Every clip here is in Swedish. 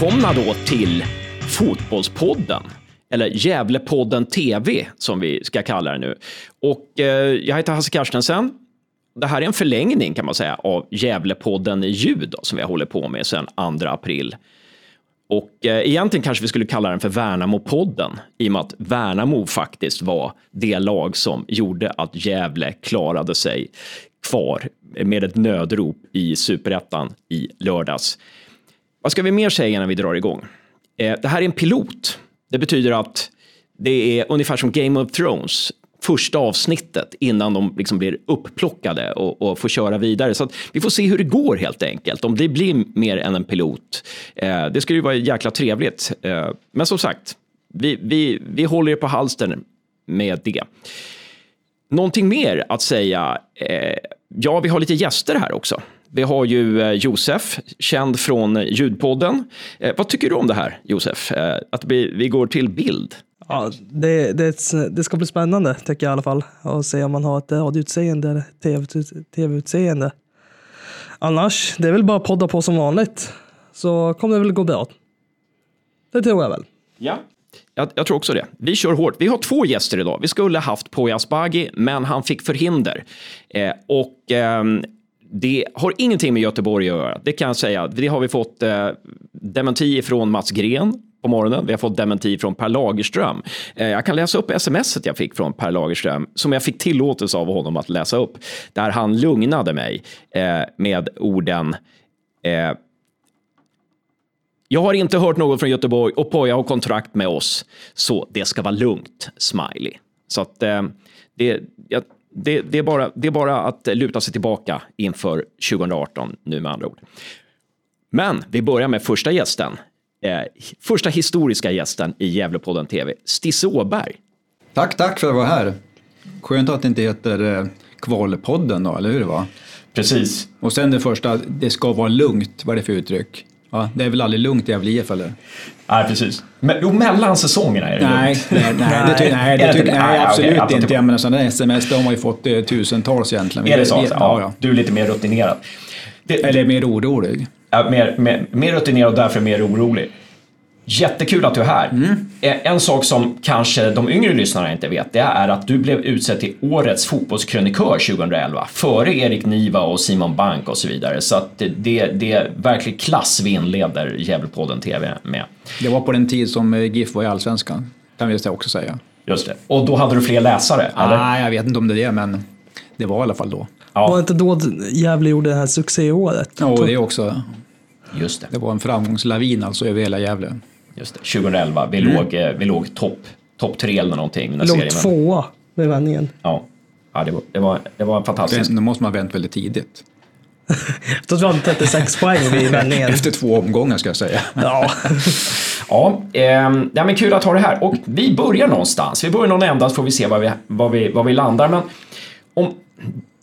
Välkomna då till Fotbollspodden, eller Gävlepodden TV som vi ska kalla det nu. Och eh, jag heter Hasse Carstensen. Det här är en förlängning kan man säga av Gävlepodden ljud då, som vi har hållit på med sedan 2 april. Och eh, egentligen kanske vi skulle kalla den för Värnamo-podden i och med att Värnamo faktiskt var det lag som gjorde att Gävle klarade sig kvar med ett nödrop i superettan i lördags. Vad ska vi mer säga innan vi drar igång? Eh, det här är en pilot. Det betyder att det är ungefär som Game of Thrones första avsnittet innan de liksom blir upplockade och, och, får köra vidare. Så vi får se hur det går helt enkelt, om det blir mer än en pilot. Eh, det skulle ju vara jäkla trevligt. Eh, men som sagt, vi, vi, vi håller er på halsen med det. Någonting mer att säga? Eh, ja, vi har lite gäster här också. Vi har ju eh, Josef, känd från Ljudpodden. Eh, vad tycker du om det här, Josef? Eh, att vi, vi går till bild? Ja, det, det, det, ska bli spännande, tycker jag i alla fall. Att se om man har ett radioutseende eller tv-utseende. Annars, det är väl bara att podda på som vanligt. Så kommer det väl gå bra. Det tror jag väl. Ja, jag, jag, tror också det. Vi kör hårt. Vi har två gäster idag. Vi skulle haft Poya Asbaghi, men han fick förhinder. Eh, och eh, det har ingenting med Göteborg att göra. Det kan jag säga. Det har vi fått eh, dementi från Mats Gren på morgonen. Vi har fått dementi från Per Lagerström. Eh, jag kan läsa upp smset jag fick från Per Lagerström som jag fick tillåtelse av honom att läsa upp. Där han lugnade mig eh, med orden eh, jag har inte hört något från Göteborg och Poja har kontrakt med oss, så det ska vara lugnt. Smiley. Så att eh, det, jag, det, det, är bara, det är bara att luta sig tillbaka inför 2018 nu med andra ord. Men vi börjar med första gästen. Eh, första historiska gästen i Gävlepodden TV, Stisse Åberg. Tack, tack för att vara här. Skönt att det inte heter eh, Kvalpodden då, eller hur det var? Precis. Och sen det första, det ska vara lugnt, vad är det för uttryck? Ja, det är väl aldrig lugnt i Gävle IF eller? Nej, precis. Men, jo, mellan säsongerna är det nej, lugnt. Nej, nej, det nej, det ty- nej, nej absolut okay, inte. Jag menar sådana sms, de har ju fått eh, tusentals egentligen. Är det så? Ja, ja. Du är lite mer rutinerad. Det, eller mer orolig. Ja, mer, mer, mer rutinerad och därför mer orolig. Jättekul att du är här. Mm. En sak som kanske de yngre lyssnarna inte vet, det är att du blev utsedd till årets fotbollskrönikör 2011, före Erik Niva och Simon Bank och så vidare. Så att det, det, är verklig klass vi inleder Gävlepodden TV med. Det var på den tid som eh, GIF var i Allsvenskan, kan vi också säga. Just det. Och då hade du fler läsare? Nej, jag vet inte om det är det, men det var i alla fall då. Ja. Var det inte då Gävle gjorde det här succéåret? Ja, det också. Just det. Det var en framgångslavin alltså över hela Gävle. Just det, 2011. Vi mm. låg, eh, vi låg topp top tre eller någonting. Vi låg tvåa med vändningen. Ja, ja det, var, det, var, det var fantastiskt. Då måste man ha vänt väldigt tidigt. Efter att vi hade 36 poäng vid vändningen. Efter två omgångar ska jag säga. Ja. ja, eh, ja, men kul att ha det här. Och vi börjar någonstans. Vi börjar någon ända så får vi se var vi, var vi, var vi landar. Men om,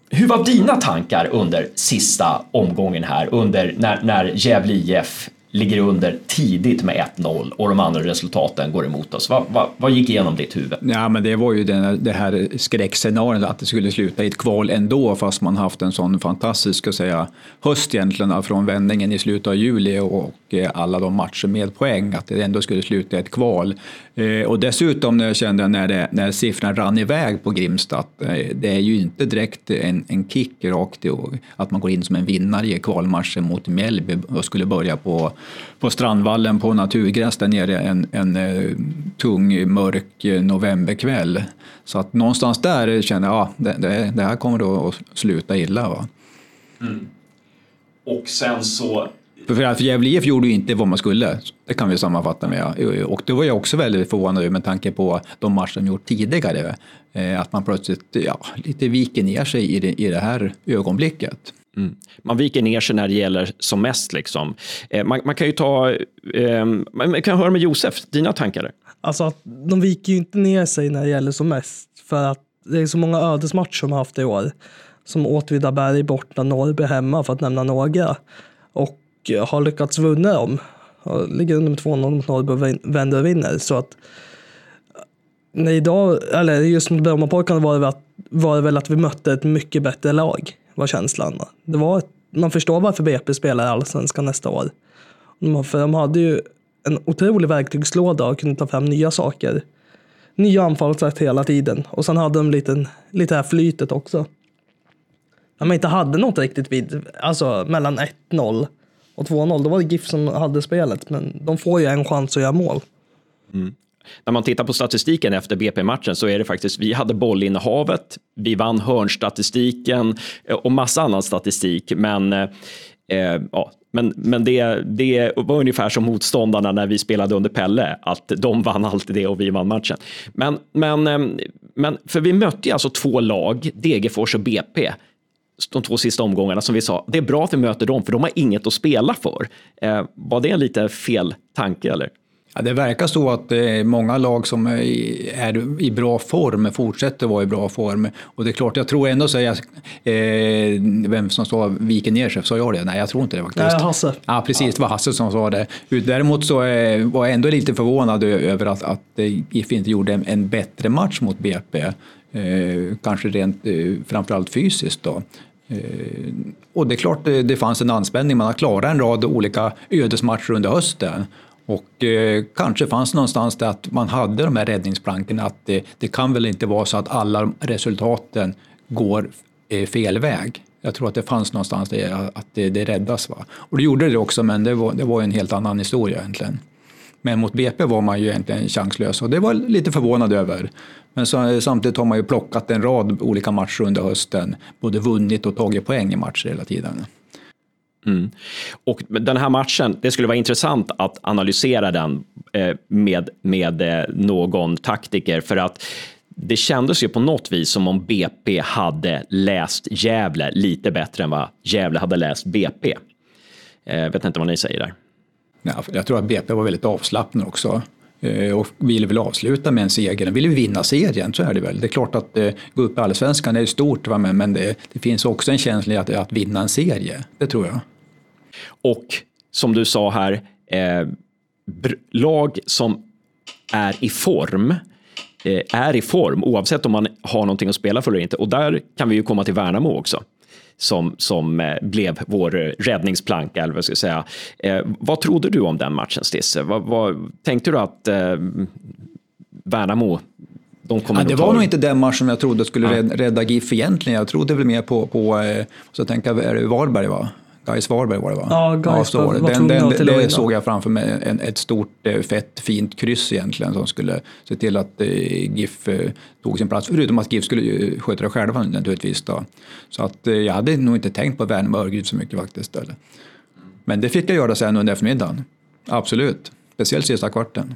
hur var dina tankar under sista omgången här? Under när, när Gävle IF ligger under tidigt med 1-0 och de andra resultaten går emot oss. Vad, vad, vad gick igenom ditt huvud? Ja, men det var ju den, det här skräckscenariot att det skulle sluta i ett kval ändå fast man haft en sån fantastisk ska säga, höst egentligen från vändningen i slutet av juli och eh, alla de matcher med poäng att det ändå skulle sluta i ett kval. Eh, och dessutom när jag kände när, det, när siffrorna rann iväg på Grimstad, eh, det är ju inte direkt en, en kick rakt i att man går in som en vinnare i kvalmatchen mot Mjällby och skulle börja på på Strandvallen på naturgräs där nere en, en uh, tung, mörk uh, novemberkväll. Så att någonstans där känner jag, ja, det, det, här kommer då att sluta illa. Va? Mm. Och sen så för att Gävle IF gjorde ju inte vad man skulle, det kan vi sammanfatta med. Och det var jag också väldigt förvånad över med tanke på de matcher de gjort tidigare. Eh, att man plötsligt ja, lite viker ner sig i det, i det här ögonblicket. Mm. Man viker ner sig när det gäller som mest. Liksom. Eh, man, man, kan ju ta, eh, man kan höra med Josef, dina tankar? Alltså, de viker ju inte ner sig när det gäller som mest. För att det är så många ödesmatcher som har haft i år. Som Åtvidaberg borta, Norrby hemma för att nämna några. Och eh, har lyckats vinna dem. Ligger under med 2-0 mot Norrby och vänder och vinner. Så att eh, nej, idag, eller just mot Brommapojkarna var det, var det väl att vi mötte ett mycket bättre lag var känslan. Det var ett, man förstår varför BP spelar i Allsvenskan nästa år. För de hade ju en otrolig verktygslåda och kunde ta fram nya saker. Nya anfallssätt hela tiden. Och sen hade de lite, lite här flytet också. När man inte hade något riktigt vid, alltså mellan 1-0 och 2-0, då var det GIF som hade spelet. Men de får ju en chans att göra mål. Mm. När man tittar på statistiken efter BP-matchen så är det faktiskt, vi hade bollinnehavet, vi vann hörnstatistiken eh, och massa annan statistik, men eh, eh, ja, men, men det, det var ungefär som motståndarna när vi spelade under Pelle, att de vann alltid det och vi vann matchen. Men, men, eh, men för vi mötte alltså två lag, Degerfors och BP, de två sista omgångarna som vi sa, det är bra att vi möter dem för de har inget att spela för. Eh, var det en lite fel tanke eller? Ja, det verkar så att det är många lag som är i bra form, fortsätter vara i bra form. Och det är klart, jag tror ändå säga, eh, vem som sa viker ner sig, sa jag det? Nej, jag tror inte det faktiskt. Nej, Hasse. Ja, precis, det var Hasse som sa det. Däremot så eh, var jag ändå lite förvånad över att, att GIF inte gjorde en, en bättre match mot BP. Eh, kanske rent, eh, framförallt fysiskt då. Eh, och det är klart det fanns en anspänning, man har klarat en rad olika ödesmatcher under hösten. Och eh, kanske fanns någonstans där att man hade de här räddningsplankorna, att det, det kan väl inte vara så att alla resultaten går eh, fel väg. Jag tror att det fanns någonstans där att det, det räddas. Va? Och det gjorde det också, men det var, det var en helt annan historia egentligen. Men mot BP var man ju egentligen chanslös och det var lite förvånad över. Men så, samtidigt har man ju plockat en rad olika matcher under hösten, både vunnit och tagit poäng i matcher hela tiden. Mm. Och den här matchen, det skulle vara intressant att analysera den eh, med, med eh, någon taktiker för att det kändes ju på något vis som om BP hade läst Gävle lite bättre än vad Gävle hade läst BP. Jag eh, vet inte vad ni säger där. Ja, jag tror att BP var väldigt avslappnad också och ville väl avsluta med en seger. De ville vinna serien, så är det väl. Det är klart att eh, gå upp i allsvenskan är stort, va? men det, det finns också en känsla i att, att vinna en serie. Det tror jag. Och som du sa här, eh, lag som är i form eh, är i form oavsett om man har någonting att spela för eller inte. Och där kan vi ju komma till Värnamo också som, som eh, blev vår räddningsplanka. Eller vad ska jag säga. Eh, vad trodde du om den matchen, Stisse? Vad, vad, tänkte du att eh, Värnamo de ja, det var nog inte den matchen jag trodde skulle ja. rädda GIF egentligen. Jag trodde väl mer på, på eh, så tänka, är det Varberg va? Gais Varberg var det va? Ja, Gais ja, var, den, den, den, Det såg jag framför mig, en, ett stort eh, fett fint kryss egentligen som skulle se till att eh, GIF eh, tog sin plats. Förutom att GIF skulle sköta det själva naturligtvis. Då. Så att, eh, jag hade nog inte tänkt på Värnamo Örgryte så mycket faktiskt. Eller. Men det fick jag göra sen under eftermiddagen. Absolut. Speciellt sista kvarten.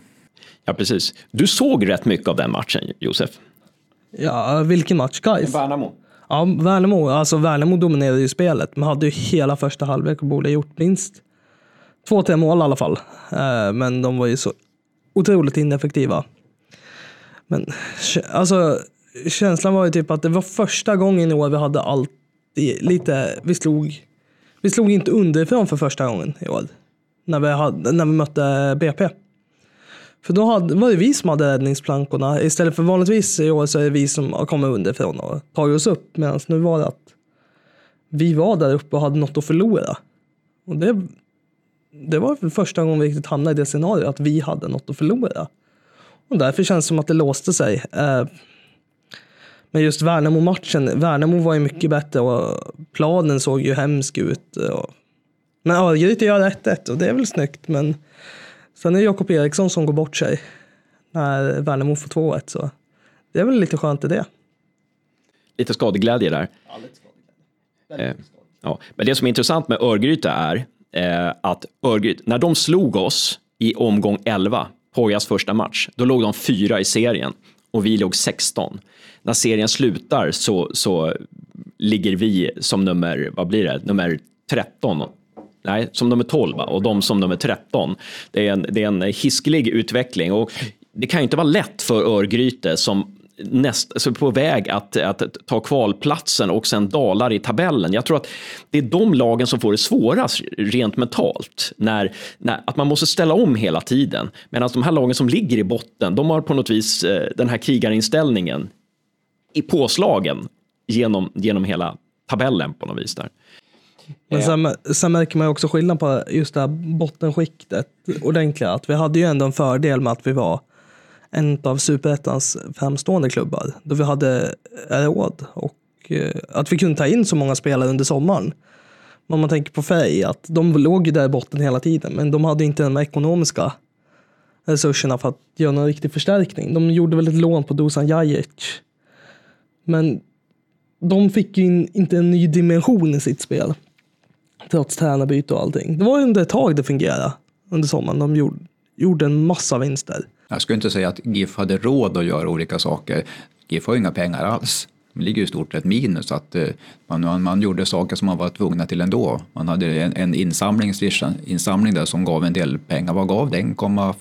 Ja, precis. Du såg rätt mycket av den matchen, Josef. Ja, vilken match? Gais? Värnamo. Ja, Värnamo, alltså Värnamo dominerade ju spelet. Man hade ju hela första halvlek och borde ha gjort minst två, tre mål i alla fall. Eh, men de var ju så otroligt ineffektiva. Men alltså, känslan var ju typ att det var första gången i år vi hade allt lite, vi slog, vi slog inte underifrån för första gången i år. När vi, hade, när vi mötte BP. För då hade, var det vi som hade räddningsplankorna. Istället för vanligtvis i år så är det vi som har kommit underifrån och tagit oss upp. Medan nu var det att vi var där uppe och hade något att förlora. Och det, det var första gången vi riktigt hamnade i det scenariot, att vi hade något att förlora. Och därför känns det som att det låste sig. Eh, men just Värnamo-matchen, Värnamo var ju mycket bättre och planen såg ju hemsk ut. Men Örgryte gör 1-1 och det är väl snyggt, men Sen är det Jakob Eriksson som går bort sig när Värnamo får 2-1. Så det är väl lite skönt i det. Lite skadeglädje där. Ja, lite skadeglädje. Eh, ja. Men det som är intressant med Örgryte är eh, att Örgryte, när de slog oss i omgång 11, Pojas första match, då låg de fyra i serien och vi låg 16. När serien slutar så, så ligger vi som nummer, vad blir det, nummer 13 nej, som nummer 12 och de som nummer 13. Det är en, det är en hiskelig utveckling och det kan ju inte vara lätt för Örgryte som näst, alltså på väg att, att ta kvalplatsen och sen dalar i tabellen. Jag tror att det är de lagen som får det svårast rent mentalt. När, när, att man måste ställa om hela tiden. Medan de här lagen som ligger i botten, de har på något vis eh, den här krigarinställningen i påslagen genom, genom hela tabellen på något vis. där. Men sen, sen märker man också skillnad på just det här bottenskiktet ordentliga. Att vi hade ju ändå en fördel med att vi var en av superettans framstående klubbar. Då vi hade råd och eh, att vi kunde ta in så många spelare under sommaren. Om man tänker på Frej, att de låg ju där i botten hela tiden, men de hade inte de ekonomiska resurserna för att göra någon riktig förstärkning. De gjorde väl ett lån på Dusan Jajic. Men de fick ju in, inte en ny dimension i sitt spel. Trots tränarbyte och allting. Det var under ett tag det fungerade under sommaren. De gjorde, gjorde en massa vinster. Jag skulle inte säga att GIF hade råd att göra olika saker. GIF har ju inga pengar alls. Det ligger i stort sett minus. Att eh, man, man, gjorde saker som man var tvungna till ändå. Man hade en, en insamling, insamling där som gav en del pengar. Vad gav det? 1,4,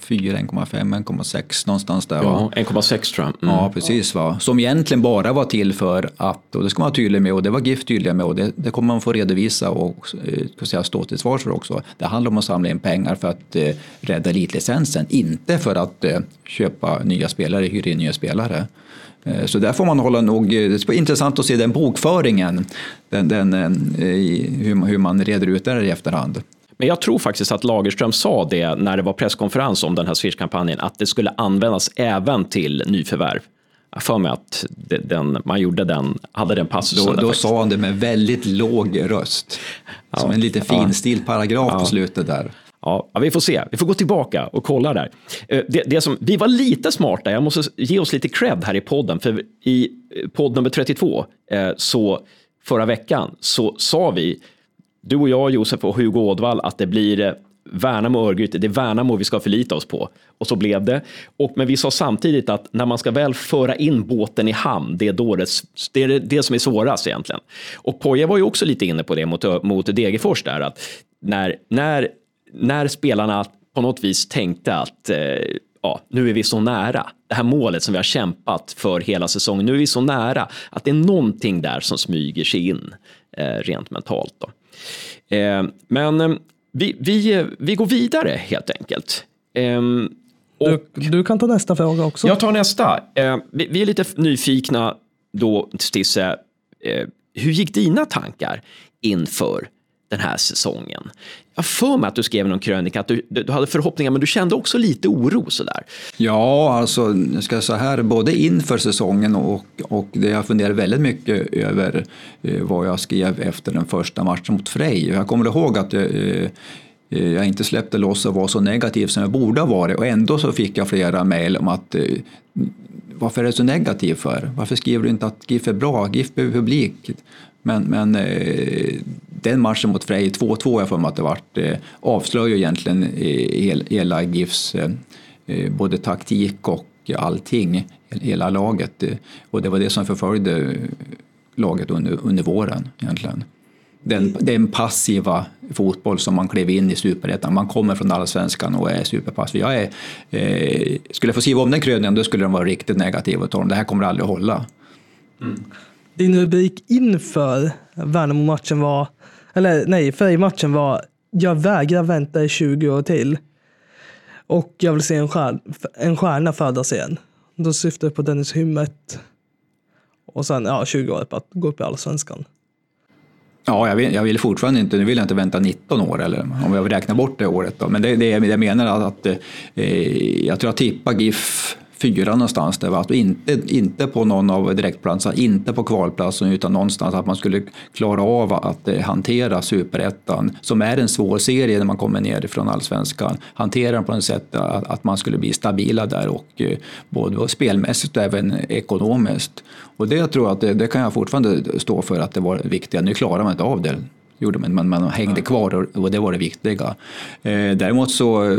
1,5, 1,6 någonstans där? Ja, 1,6 tror jag. Mm. Ja, precis. Va? Som egentligen bara var till för att, och det ska man vara tydlig med, och det var GIF tydliga med, och det, det kommer man få redovisa och eh, ska säga, stå till svars för också. Det handlar om att samla in pengar för att eh, rädda elitlicensen, inte för att eh, köpa nya spelare, hyra in nya spelare. Eh, så där får man hålla nog, eh, det är intressant att se den bokföringen, den, den, eh, hur, hur man reder ut det i efterhand. Men jag tror faktiskt att Lagerström sa det när det var presskonferens om den här Swish-kampanjen, att det skulle användas även till nyförvärv. Jag för mig att den, man gjorde den, hade den passusen. Då, då sa han det med väldigt låg röst, ja, som en lite finstilt paragraf ja. på slutet där. Ja, vi får se. Vi får gå tillbaka och kolla där. Eh, det, det som, vi var lite smarta, jag måste ge oss lite cred här i podden, för i eh, podd nummer 32, eh, så förra veckan, så sa vi, du och jag, Josef och Hugo Ådvall, att det blir Värnamo och Örgryte, det är Värnamo vi ska förlita oss på. Och så blev det. Och, men vi sa samtidigt att när man ska väl föra in båten i hamn, det är, då det, det, är det som är svårast egentligen. Och Poja var ju också lite inne på det mot, mot Degerfors där, att när, när när spelarna på något vis tänkte att eh, ja, nu är vi så nära. Det här målet som vi har kämpat för hela säsongen, nu är vi så nära. Att det är någonting där som smyger sig in eh, rent mentalt. Då. Eh, men vi, vi, vi går vidare helt enkelt. Eh, och, du, du, kan ta nästa fråga också. Jag tar nästa. Vi, vi, är lite nyfikna då, Stisse. hur gick dina tankar inför den här säsongen. Jag för mig att du skrev någon krönika att du, du hade förhoppningar men du kände också lite oro sådär. Ja, alltså jag ska säga här, både inför säsongen och, och det jag funderade väldigt mycket över eh, vad jag skrev efter den första matchen mot Frej. Jag kommer ihåg att eh, eh, jag inte släppte loss och var så negativ som jag borde ha varit och ändå så fick jag flera mejl om att eh, varför är du så negativ för? Varför skriver du inte att GIF är bra? GIF behöver publik. Men, men eh, den matchen mot Frej, 2-2 jag för mig att det vart, eh, avslöjar egentligen eh, hela GIFs eh, eh, både taktik och allting, hela laget. Eh, och det var det som förföljde laget under, under våren egentligen. Den, den passiva fotboll som man klev in i superettan. Man kommer från allsvenskan och är superpassiv. Jag är, eh, skulle jag få skriva om den kröningen då skulle den vara riktigt negativ och tala om det här kommer aldrig att hålla. Mm. Din rubrik inför Värnamo-matchen var, eller nej, Frej-matchen var Jag vägrar vänta i 20 år till. Och jag vill se en, stjärn, en stjärna födas igen. Då syftar jag på Dennis Hymmet. Och sen ja, 20 år på att gå upp i allsvenskan. Ja, jag vill, jag vill fortfarande inte, nu vill jag inte vänta 19 år eller om jag räknar bort det året då. Men det, det jag menar att, att eh, jag tror jag tippar GIF fyra någonstans. Där, alltså inte, eh, inte på någon av direktplatserna, inte på kvalplatsen utan någonstans att man skulle klara av att eh, hantera superettan som är en svår serie när man kommer ner från allsvenskan. Hantera den på ett sätt att, att man skulle bli stabila där och eh, både spelmässigt och även ekonomiskt. Och det tror jag att det, det kan jag fortfarande stå för att det var viktiga. Nu klarar man inte av det gjorde man, man, man hängde kvar och det var det viktiga. Eh, däremot så eh,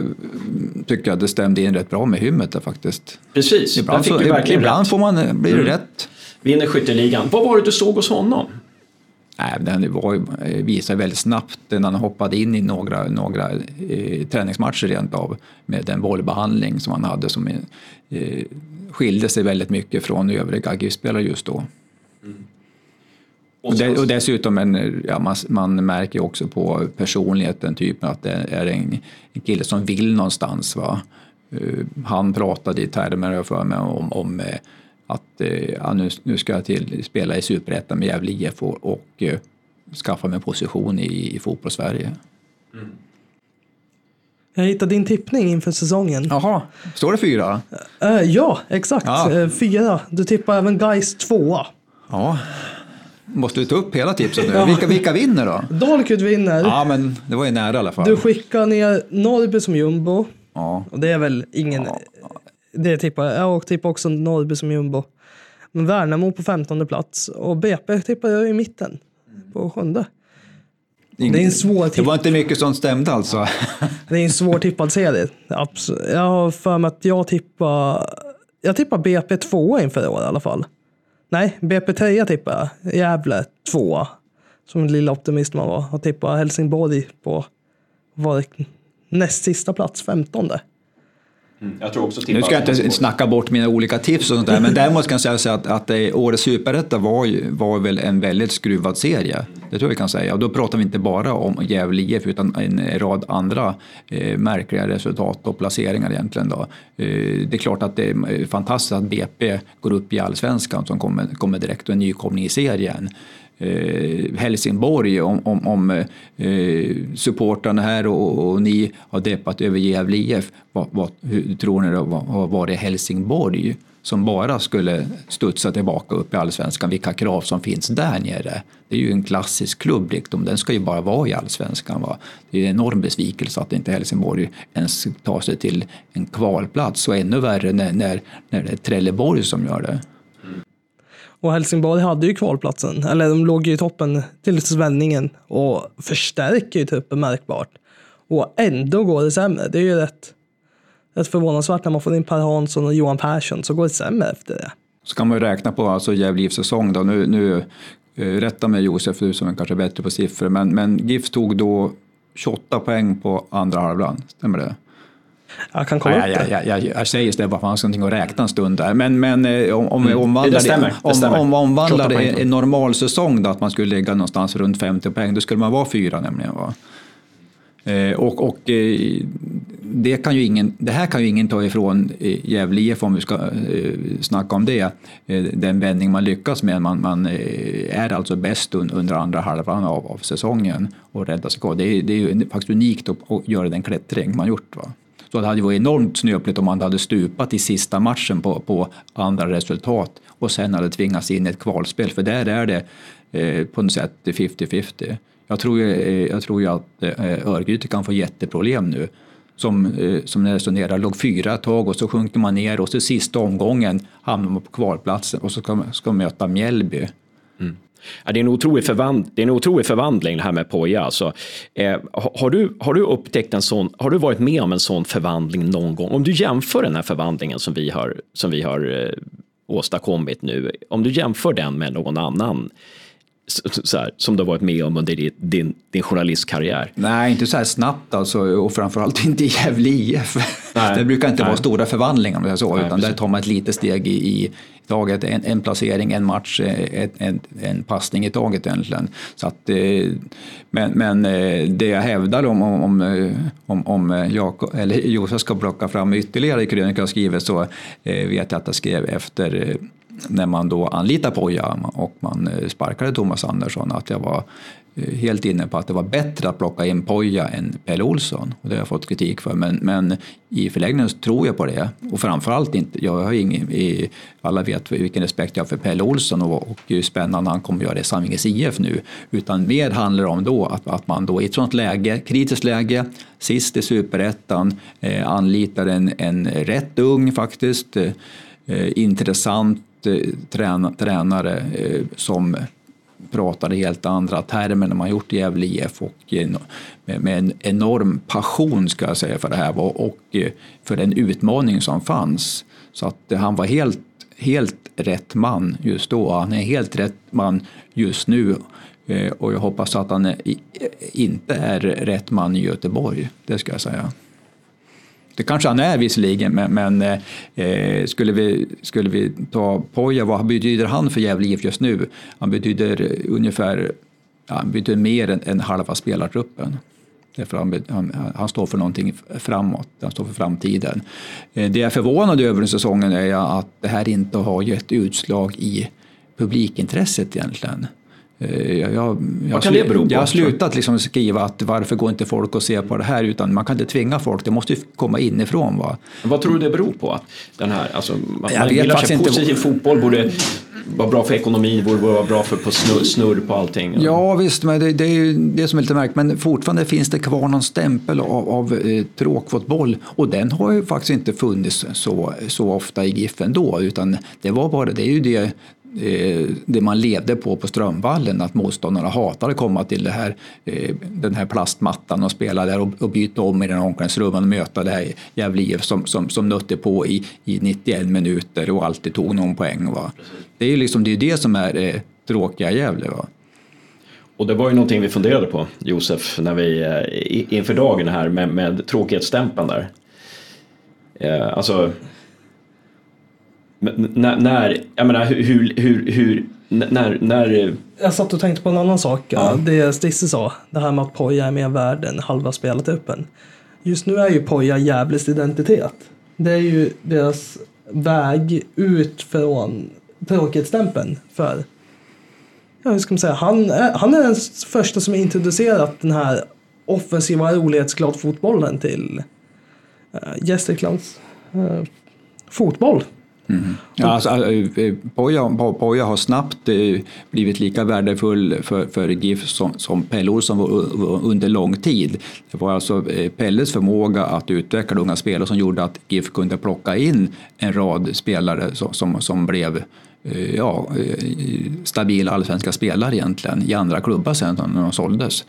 tycker jag att det stämde in rätt bra med hymmet där faktiskt. Precis, ibland, fick så, du verkligen ibland rätt. får man, eh, blir det mm. rätt. Vinner skytteligan. Vad var det du såg hos honom? Nej, den var, eh, visade väldigt snabbt när han hoppade in i några, några eh, träningsmatcher rent av med den bollbehandling som han hade som eh, skilde sig väldigt mycket från övriga GIF-spelare just då. Mm. Och, det, och dessutom, en, ja, man, man märker också på personligheten, typ att det är en, en kille som vill någonstans. Va? Uh, han pratade i termer för mig om, om uh, att uh, ja, nu, nu ska jag till, spela i Superettan med Gävle IF och, och skaffa mig position i, i fotbollssverige. Jag hittade din tippning inför säsongen. Jaha, står det fyra? Eh, ja, exakt. Ja. Eh, fyra. Du tippar även Gais tvåa. Ja. Måste du ta upp hela tipset nu? Vilka, vilka vinner då? Dalkurd vinner. Ja, men det var ju nära i alla fall. Du skickar ner Norrby som jumbo. Ja. Och det är väl ingen... Det tippar jag. Jag tippar också Norrby som jumbo. Men Värnamo på 15 plats. Och BP tippar jag i mitten. På sjunde. Ing- Det är en svår Det tipp. var inte mycket som stämde alltså. Det är en svår tippad serie. Absolut. Jag har för mig att jag tippar... Jag tippar BP tvåa inför i år i alla fall. Nej, BP trea tippar jag. Gävle tvåa. Som en lilla optimist man var. Och tippar Helsingborg på var näst sista plats, femtonde. Jag tror också Nu ska jag inte snacka bort mina olika tips och sånt där, men däremot kan jag säga att, att eh, årets superetta var, ju- var väl en väldigt skruvad serie. Det tror jag vi kan säga. Och då pratar vi inte bara om Gävle IF utan en rad andra eh, märkliga resultat och placeringar egentligen. Då. Eh, det är klart att det är fantastiskt att BP går upp i allsvenskan som kommer, kommer direkt och en nykomling i serien. Eh, Helsingborg, om, om, om eh, supportrarna här och, och ni har deppat över Gävle IF, vad, vad, hur tror ni det var, har varit Helsingborg som bara skulle studsa tillbaka upp i allsvenskan, vilka krav som finns där nere. Det är ju en klassisk klubb, liksom. den ska ju bara vara i allsvenskan. Va? Det är en enorm besvikelse att inte Helsingborg ens tar sig till en kvalplats och ännu värre när, när, när det är Trelleborg som gör det. Och Helsingborg hade ju kvalplatsen. Eller de låg ju i toppen till vändningen Och förstärker ju truppen märkbart. Och ändå går det sämre. Det är ju rätt, rätt förvånansvärt när man får in Per Hansson och Johan Persson så går det sämre efter det. Så kan man ju räkna på alltså Gävle IFs säsong då. Nu, nu eh, rätta mig Josef, du som är kanske bättre på siffror, men, men GIF tog då 28 poäng på andra halvan, stämmer det? Jag kan kolla Ja, upp det. ja, ja, jag säger det bara för att man ska någonting att räkna en stund där. Men, men eh, om, om vi omvandlar, Det stämmer, det om, stämmer. om, omvandlar 28 det poäng. i en normal säsong då, att man skulle ligga någonstans runt 50 poäng, då skulle man vara fyra nämligen. Va? Eh, och och eh, det, kan ju ingen, det här kan ju ingen ta ifrån Gävle IF om vi ska snacka om det. Den vändning man lyckas med. Man, man är alltså bäst un, under andra halvan av, av säsongen och räddar sig kvar. Det är, det är ju faktiskt unikt att, att göra den klättring man gjort. Va? Så det hade varit enormt snöpligt om man hade stupat i sista matchen på, på andra resultat och sen hade tvingats in i ett kvalspel, för där är det eh, på något sätt 50-50. Jag tror ju, eh, jag tror ju att eh, Örgryte kan få jätteproblem nu. Som, eh, som när det resonerar, låg fyra ett tag och så sjunker man ner och så sista omgången hamnar man på kvalplatsen och så ska, man- ska man möta Mjällby. Mm. Ja, det, är en otrolig förvand, det är en otrolig förvandling det här med Poja. Alltså, eh, har, du, har du upptäckt en sån, har du varit med om en sån förvandling någon gång? Om du jämför den här förvandlingen som vi har, som vi har eh, åstadkommit nu, om du jämför den med någon annan så här, som du har varit med om under din, din, journalistkarriär? Nej, inte så här snabbt alltså, och framförallt inte i Gävle IF. Det brukar inte Nej. vara stora förvandlingar, om jag säger så, Nej, utan där precis. tar man ett litet steg i, i taget, en, en placering, en match, eh, en, en, en passning i taget egentligen. Så att, eh, men men eh, det jag hävdar om, om, om, om, Jakob, eller Josef ska plocka fram ytterligare i krönikan jag skriver så vet jag att jag skrev efter när man då anlitar Poja och man eh, sparkade Thomas Andersson att jag var eh, helt inne på att det var bättre att plocka in Poja än Pelle Olsson. Och det har jag fått kritik för. Men, men i förlängningen så tror jag på det. Och framförallt inte, jag har ingen, i, alla vet vilken respekt jag har för Pelle Olsson och, och hur spännande han kommer att göra i Sandvikens IF nu. Utan mer handlar det om då att, att man då i ett sånt läge, kritiskt läge, sist i superettan, eh, anlitar en, en rätt ung faktiskt, eh, eh intressant Eh, träna, tränare eh, som pratade helt andra termer än man gjort i Gävle IF och med, med en enorm passion ska jag säga för det här och, och eh, för den utmaning som fanns. Så att eh, han var helt, helt rätt man just då. Han är helt rätt man just nu Eh, och jag hoppas att han eh, är, inte är rätt man i Göteborg, det ska jag säga. Det kanske han är visserligen, men, men eh, skulle, vi, skulle vi ta Poja, vad betyder han för Gävle IF just nu? Han betyder ungefär, ja, han betyder mer än, än halva spelartruppen. Därför han, han, han står för någonting framåt, han står för framtiden. Eh, det jag är förvånad över den säsongen är att det här inte har gett utslag i publikintresset egentligen. Eh, Jag, jag, bero på? Jag har slutat liksom skriva att varför går inte folk och ser på det här, utan man kan inte tvinga folk, det måste ju komma inifrån. Va? Vad tror du det beror på? Att den här, alltså, man Jag man vet gillar faktiskt sig inte. positiv fotboll borde vara bra för ekonomin, borde vara bra för på snurr, snurr på allting. Ja visst, men det, det är ju det som är lite märkligt. Men fortfarande finns det kvar någon stämpel av, av eh, tråkfotboll. Och den har ju faktiskt inte funnits så, så ofta i GIF ändå. Utan det var bara, det är ju det, Eh, det man levde på på Strömvallen. Att motståndarna hatade att komma till det här, eh, den här plastmattan och spela där och, och byta om i den omklädningsrummen och möta det här Gävle IF som, som, som nötte på i, i 91 minuter och alltid tog någon poäng. Va? Det är ju liksom, det, är det som är eh, tråkiga Gävle. Va? Och det var ju någonting vi funderade på, Josef, när vi, eh, inför dagen här med, med tråkighetsstämpeln där. Eh, alltså, men när, när, jag menar hur, hur, hur, när, när, Jag satt och tänkte på en annan sak. Ja. Det Stisse sa, det här med att Poja är mer värd än halva spelartruppen. Just nu är ju Poja Gävles identitet. Det är ju deras väg ut från tråkighetsstämpeln. För, ja, hur ska man säga, han är, han är den första som introducerat den här offensiva rolighetsglad fotbollen till uh, Gästriklands eh, fotboll. Mm-hmm. Ja, alltså, eh, eh, Poja, Poja har snabbt eh, blivit lika värdefull för, för GIF som, som Pelle Olsson var under lång tid. Det var alltså Pelles förmåga att utveckla unga spelare som gjorde att GIF kunde plocka in en rad spelare som, som, som blev ja, stabila allsvenska spelare egentligen i andra klubbar sen när de såldes.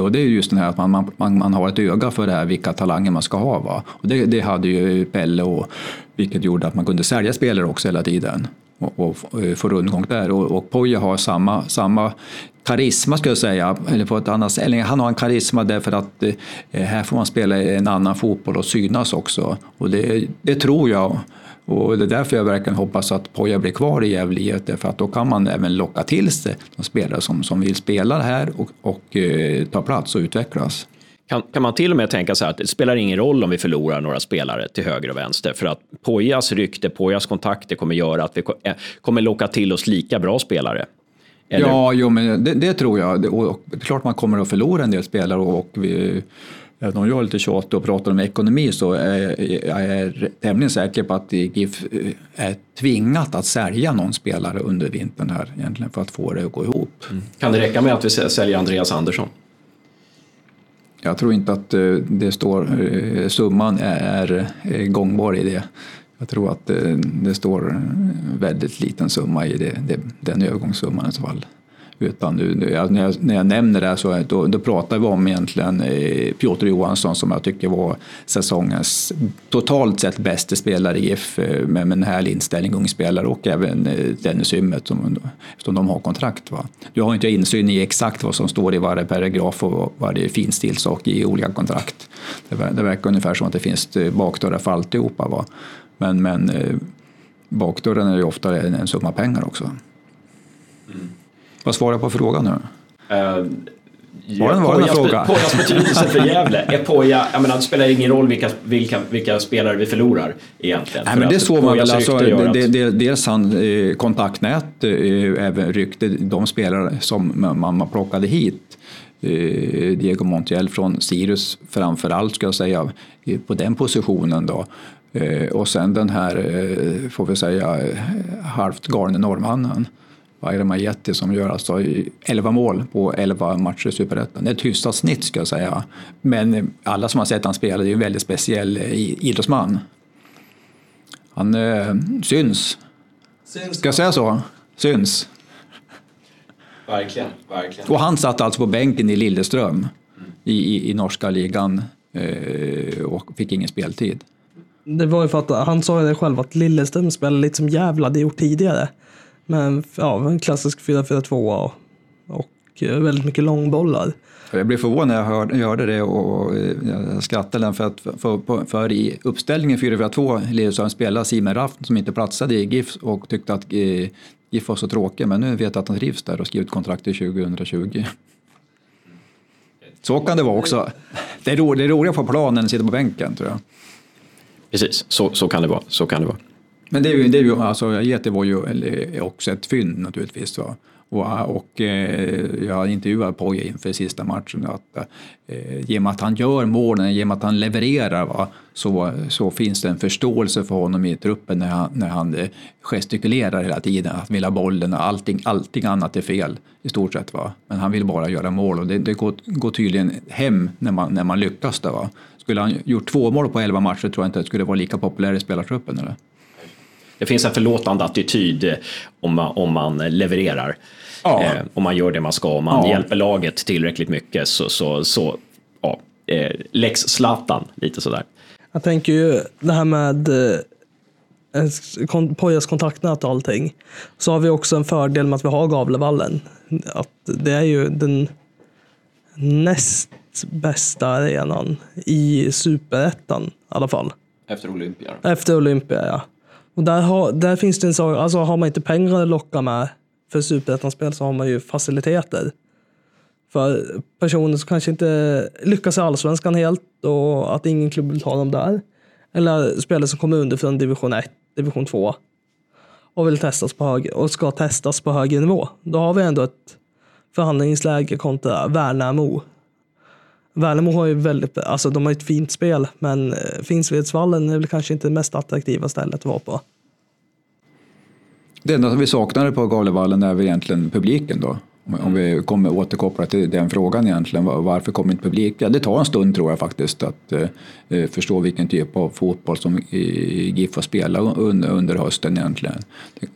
Och det är just det här att man, man, man, man har ett öga för det här, vilka talanger man ska ha. Va? Och det, det hade ju Pelle och vilket gjorde att man kunde sälja spelare också hela tiden och, och och eh, få rundgång där. Och, och Poja har samma, samma karisma skulle jag säga, eller på ett annat sätt. Eller han har en karisma därför att eh, här får man spela en annan fotboll och synas också. Och det, det tror jag. Och det är därför jag verkligen hoppas att Poja blir kvar i Gävle IF, därför att då kan man även locka till sig de spelare som, som vill spela här och, och eh, ta plats och utvecklas kan, kan man till och med tänka så här att det spelar ingen roll om vi förlorar några spelare till höger och vänster för att Pojas rykte, Pojas kontakter kommer göra att vi eh, kommer locka till oss lika bra spelare. Eller? Ja, jo, men det, det tror jag. Det- Och, och det är klart man kommer att förlora en del spelare och, och vi, även om jag är lite tjatig och pratar om ekonomi så är jag tämligen säker på att GIF är tvingat att sälja någon spelare under vintern här egentligen för att få det att gå ihop. Kan det räcka med att vi sä- säljer Andreas Andersson? Jag tror inte att eh, det står, eh, summan är eh, gångbar i det. Jag tror att det står väldigt liten summa i det, det, den övergångssumman i så fall. Utan nu, nu- jag- när, jag, när jag nämner det här så då, då pratar vi om egentligen eh, Piotr Johansson som jag tycker var säsongens totalt sett bästa spelare i GIF eh, med, med en härlig inställning, ung spelare och även eh, Dennis Ymmet som, som de har kontrakt. Va? Du har inte insyn i exakt vad som står i varje paragraf och varje finstilssak i olika kontrakt. Det, det verkar ungefär som att det finns eh, bakdörrar för alltihopa. Va? Men, men eh, bakdörren är ju ofta en, en summa pengar också. Mm. Vad svarar jag på frågan nu? Uh, Var det- var det en fråga? Pojas betydelse för Gävle. Är Poja, jag menar, det spelar ingen roll vilka, vilka, vilka spelare vi förlorar egentligen. Nej, För men det såg man väl. Alltså, det, det, det, dels han eh, kontaktnät, eh, även rykte de spelare som man, man plockade hit. Eh, Diego Montiel från Sirius framför allt ska jag säga, eh, på den positionen då. Och sen den här, får vi säga, halvt galne norrmannen. Bayram Ajeti som gör alltså 11 mål på 11 matcher i Superettan. Det är ett hyfsat snitt ska jag säga. Men alla som har sett han spela, det är ju en väldigt speciell eh, idrottsman. Han eh, syns. Ska jag säga så? Syns. Verkligen, verkligen. Och han satt alltså på bänken i Lilleström i, i, i norska ligan eh, och fick ingen speltid. Det var ju för att han sa ju det själv att Lilleström spelade lite som Gävle hade gjort tidigare. Men ja, en klassisk 4-4-2 och, eh, väldigt mycket långbollar. Jag blev förvånad när jag hörde, jag hörde det och, eh, jag skrattade för att för, för, i uppställningen 4-4-2 Lilleström spelade Simon Raff som inte platsade i GIF och tyckte att eh, GIF var så tråkig men nu vet jag att han trivs där och skrivit kontrakt till 2020. Så kan det vara också. Det är, ro, det är roligare på planen än att sitta på bänken tror jag. Precis, så, så kan det vara. Så kan det vara. Men det det ju alltså Ajeti var ju också ett fynd naturligtvis. Va? Och, och eh, jag intervjuade Poja inför sista matchen att eh, genom att han gör målen, genom att han levererar va, så, så finns det en förståelse för honom i truppen när han, när han eh, gestikulerar hela tiden, att vilja bollen och allting, allting annat är fel i stort sett. Va. Men han vill bara göra mål och det, det går, går tydligen hem när man, när man lyckas. Det, va. Skulle han gjort två mål på elva matcher tror jag inte att det skulle vara lika populär i spelartruppen. Eller? Det finns en förlåtande attityd om man, om man levererar. Ja. Eh, om man gör det man ska, om man Ja. hjälper laget tillräckligt mycket så, så, så ja, eh, Lex Zlatan, lite sådär. Jag tänker ju det här med eh, Pojas kontaktnät och allting. Så har vi också en fördel med att vi har Gavlevallen. Att det är ju den näst bästa arenan i superettan i alla fall. Efter Olympia. Efter Olympia, ja. Och där, har, där finns det en sak, alltså har man inte pengar att locka med för superettan-spel så har man ju faciliteter. För personer som kanske inte lyckas i allsvenskan helt och att ingen klubb vill ta dem där. Eller spelare som kommer underifrån division 1, division 2 och vill testas på högre, och ska testas på högre nivå. Då har vi ändå ett förhandlingsläge kontra Värnamo. Värnamo har ju väldigt, alltså de har ett fint spel, men eh, Finnsvedsvallen är väl kanske inte det mest attraktiva stället att vara på. Det enda som vi saknade på Galevallen är väl egentligen publiken då. Om- vi kommer återkoppla till den frågan egentligen, varför kommer inte publik? Ja, det tar en stund tror jag faktiskt att eh, eh förstå vilken typ av fotboll som GIF har spelat under, under hösten egentligen.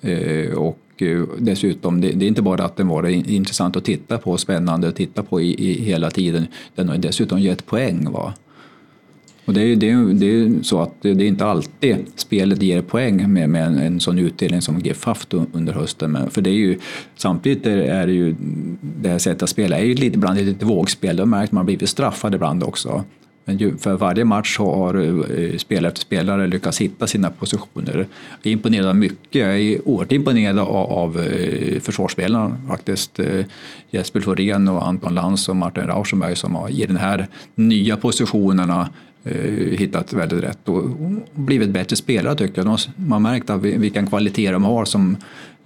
Eh, och eh, dessutom, det, det är inte bara att den var intressant att titta på, spännande att titta på i, i hela tiden, den har dessutom gett poäng. Va? Och det är ju det det är så att det det är inte alltid spelet ger poäng med, med en, en sån utdelning som GIF haft under hösten. Men för det är ju, samtidigt är, det ju det här sättet att spela är ju lite, ibland lite vågspel. Det har märkt att man har blivit straffad ibland också. Men ju, för varje match har eh, spelare efter spelare lyckats hitta sina positioner. Jag är imponerad av mycket. Jag är oerhört imponerad av, av försvarsspelarna faktiskt. Eh, Jesper Florén och Anton Lantz och Martin Rauschenberg som har i den här nya positionerna Eh, hittat väldigt rätt och blivit bättre spelare tycker jag. Man har märkt att vilken kvalitet de har som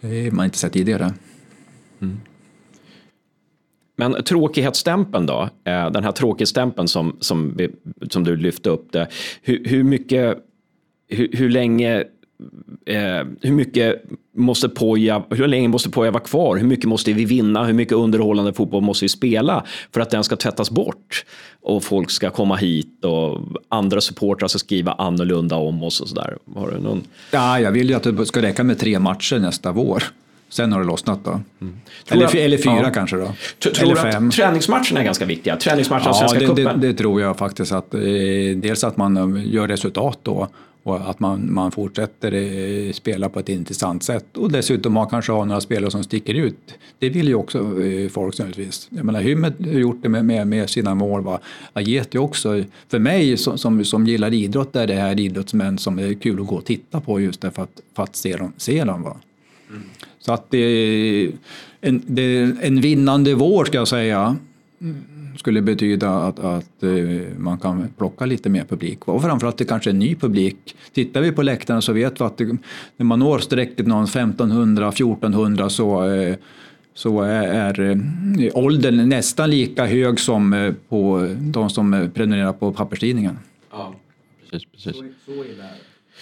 eh, man inte sett tidigare. Mm. Men tråkighetsstämpeln då, eh, den här tråkighetsstämpeln som, som, som du lyfte upp, det. Hur, hur mycket, hur, hur länge Eh, hur mycket måste Poja, hur länge måste Poja vara kvar? Hur mycket måste vi vinna? Hur mycket underhållande fotboll måste vi spela för att den ska tvättas bort? Och folk ska komma hit och andra supportrar ska skriva annorlunda om oss och sådär. Har du någon? Ja, jag vill ju att det ska räcka med tre matcher nästa vår. Sen har det lossnat då. Eller, jag- eller fyra ja. kanske då. Tror eller fem. att träningsmatcherna är ganska viktiga? Träningsmatcherna Ja, Svenska det, det, det tror jag faktiskt. att eh, Dels att man eh, gör resultat då och att man, man fortsätter eh, spela på ett intressant sätt. Och dessutom man kanske har några spelare som sticker ut. Det vill ju också eh, folk naturligtvis. Jag menar, Hymmet har gjort det med, med, med sina mål. Va? Ageti också. För mig som, som, som gillar idrott är det här idrottsmän som är kul att gå och titta på just därför att, för att se dem. Se dem va? Så att det är en, det är en vinnande vår ska jag säga skulle betyda att, att eh, man kan plocka lite mer publik. Och framförallt det kanske är en ny publik. Tittar vi på läktarna så vet vi att det, när man når strecket någon 1500-1400 så, eh, så är, är eh, åldern nästan lika hög som på de som prenumererar på papperstidningen. Ja, precis, precis.